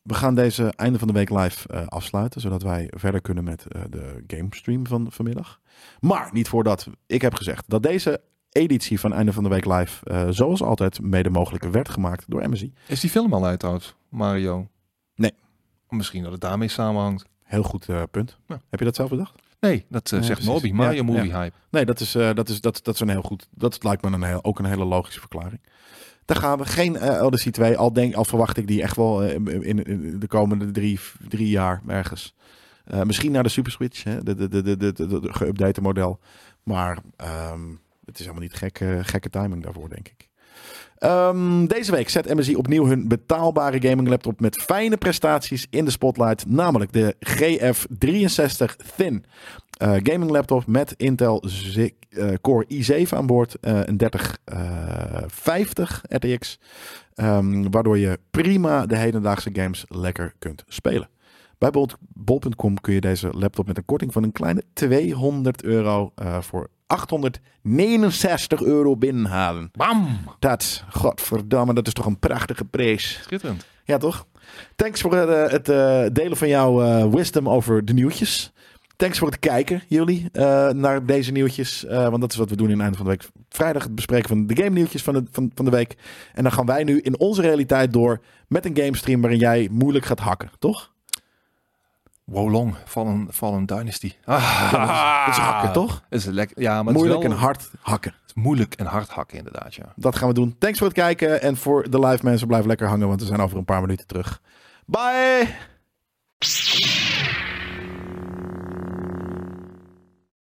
we gaan deze einde van de week live eh, afsluiten, zodat wij verder kunnen met eh, de gamestream van vanmiddag. Maar niet voordat ik heb gezegd dat deze editie van einde van de week live, zoals altijd, mede mogelijk werd gemaakt door MSI. Is die film al uit, trouwens, Mario? Nee. Misschien dat het daarmee samenhangt. Heel goed punt. Ja. Heb je dat zelf bedacht? Nee, dat eh, Ja, zegt precies. Norby. Mario Ja, Movie ja. Hype. Nee, dat is, eh, dat is, dat, dat is een heel goed. Dat lijkt me een heel, ook een hele logische verklaring. Daar gaan we geen eh Odyssey 2. Al, denk, al verwacht ik die echt wel eh, in, in de komende drie, drie jaar ergens. Misschien naar de Super Switch, hè? de, de, de, de, de, de, de geüpdate model. Maar ehm, het is helemaal niet gekke, gekke timing daarvoor, denk ik. Ehm, deze week zet MSI opnieuw hun betaalbare gaming laptop met fijne prestaties in de spotlight. Namelijk de GF63 Thin. Eh, gaming laptop met Intel eh, Core i7 aan boord. eh, een 3050 RTX. ehm, waardoor je prima de hedendaagse games lekker kunt spelen. Bij bol- bol.com kun je deze laptop met een korting van een kleine 200 euro eh, voor 869 euro binnenhalen. Bam! Dat, godverdamme, dat is toch een prachtige prijs. Schitterend. Ja, toch? Thanks voor eh, het eh, delen van jouw wisdom over de nieuwtjes. Thanks voor het kijken, jullie, eh, naar deze nieuwtjes. Want dat is wat we doen in het einde van de week. Vrijdag het bespreken van de game nieuwtjes van de, van, van de week. En dan gaan wij nu in onze realiteit door met een gamestream waarin jij moeilijk gaat hakken, toch? Wolong, Fallen, Fallen Dynasty. Ah, Dat is hakken, toch? Is lekker. Ja, maar moeilijk het is en hard hakken. het is moeilijk en hard hakken inderdaad, ja. Dat gaan we doen. Thanks voor het kijken. En voor de live mensen, blijf lekker hangen, want we zijn over een paar minuten terug. Bye!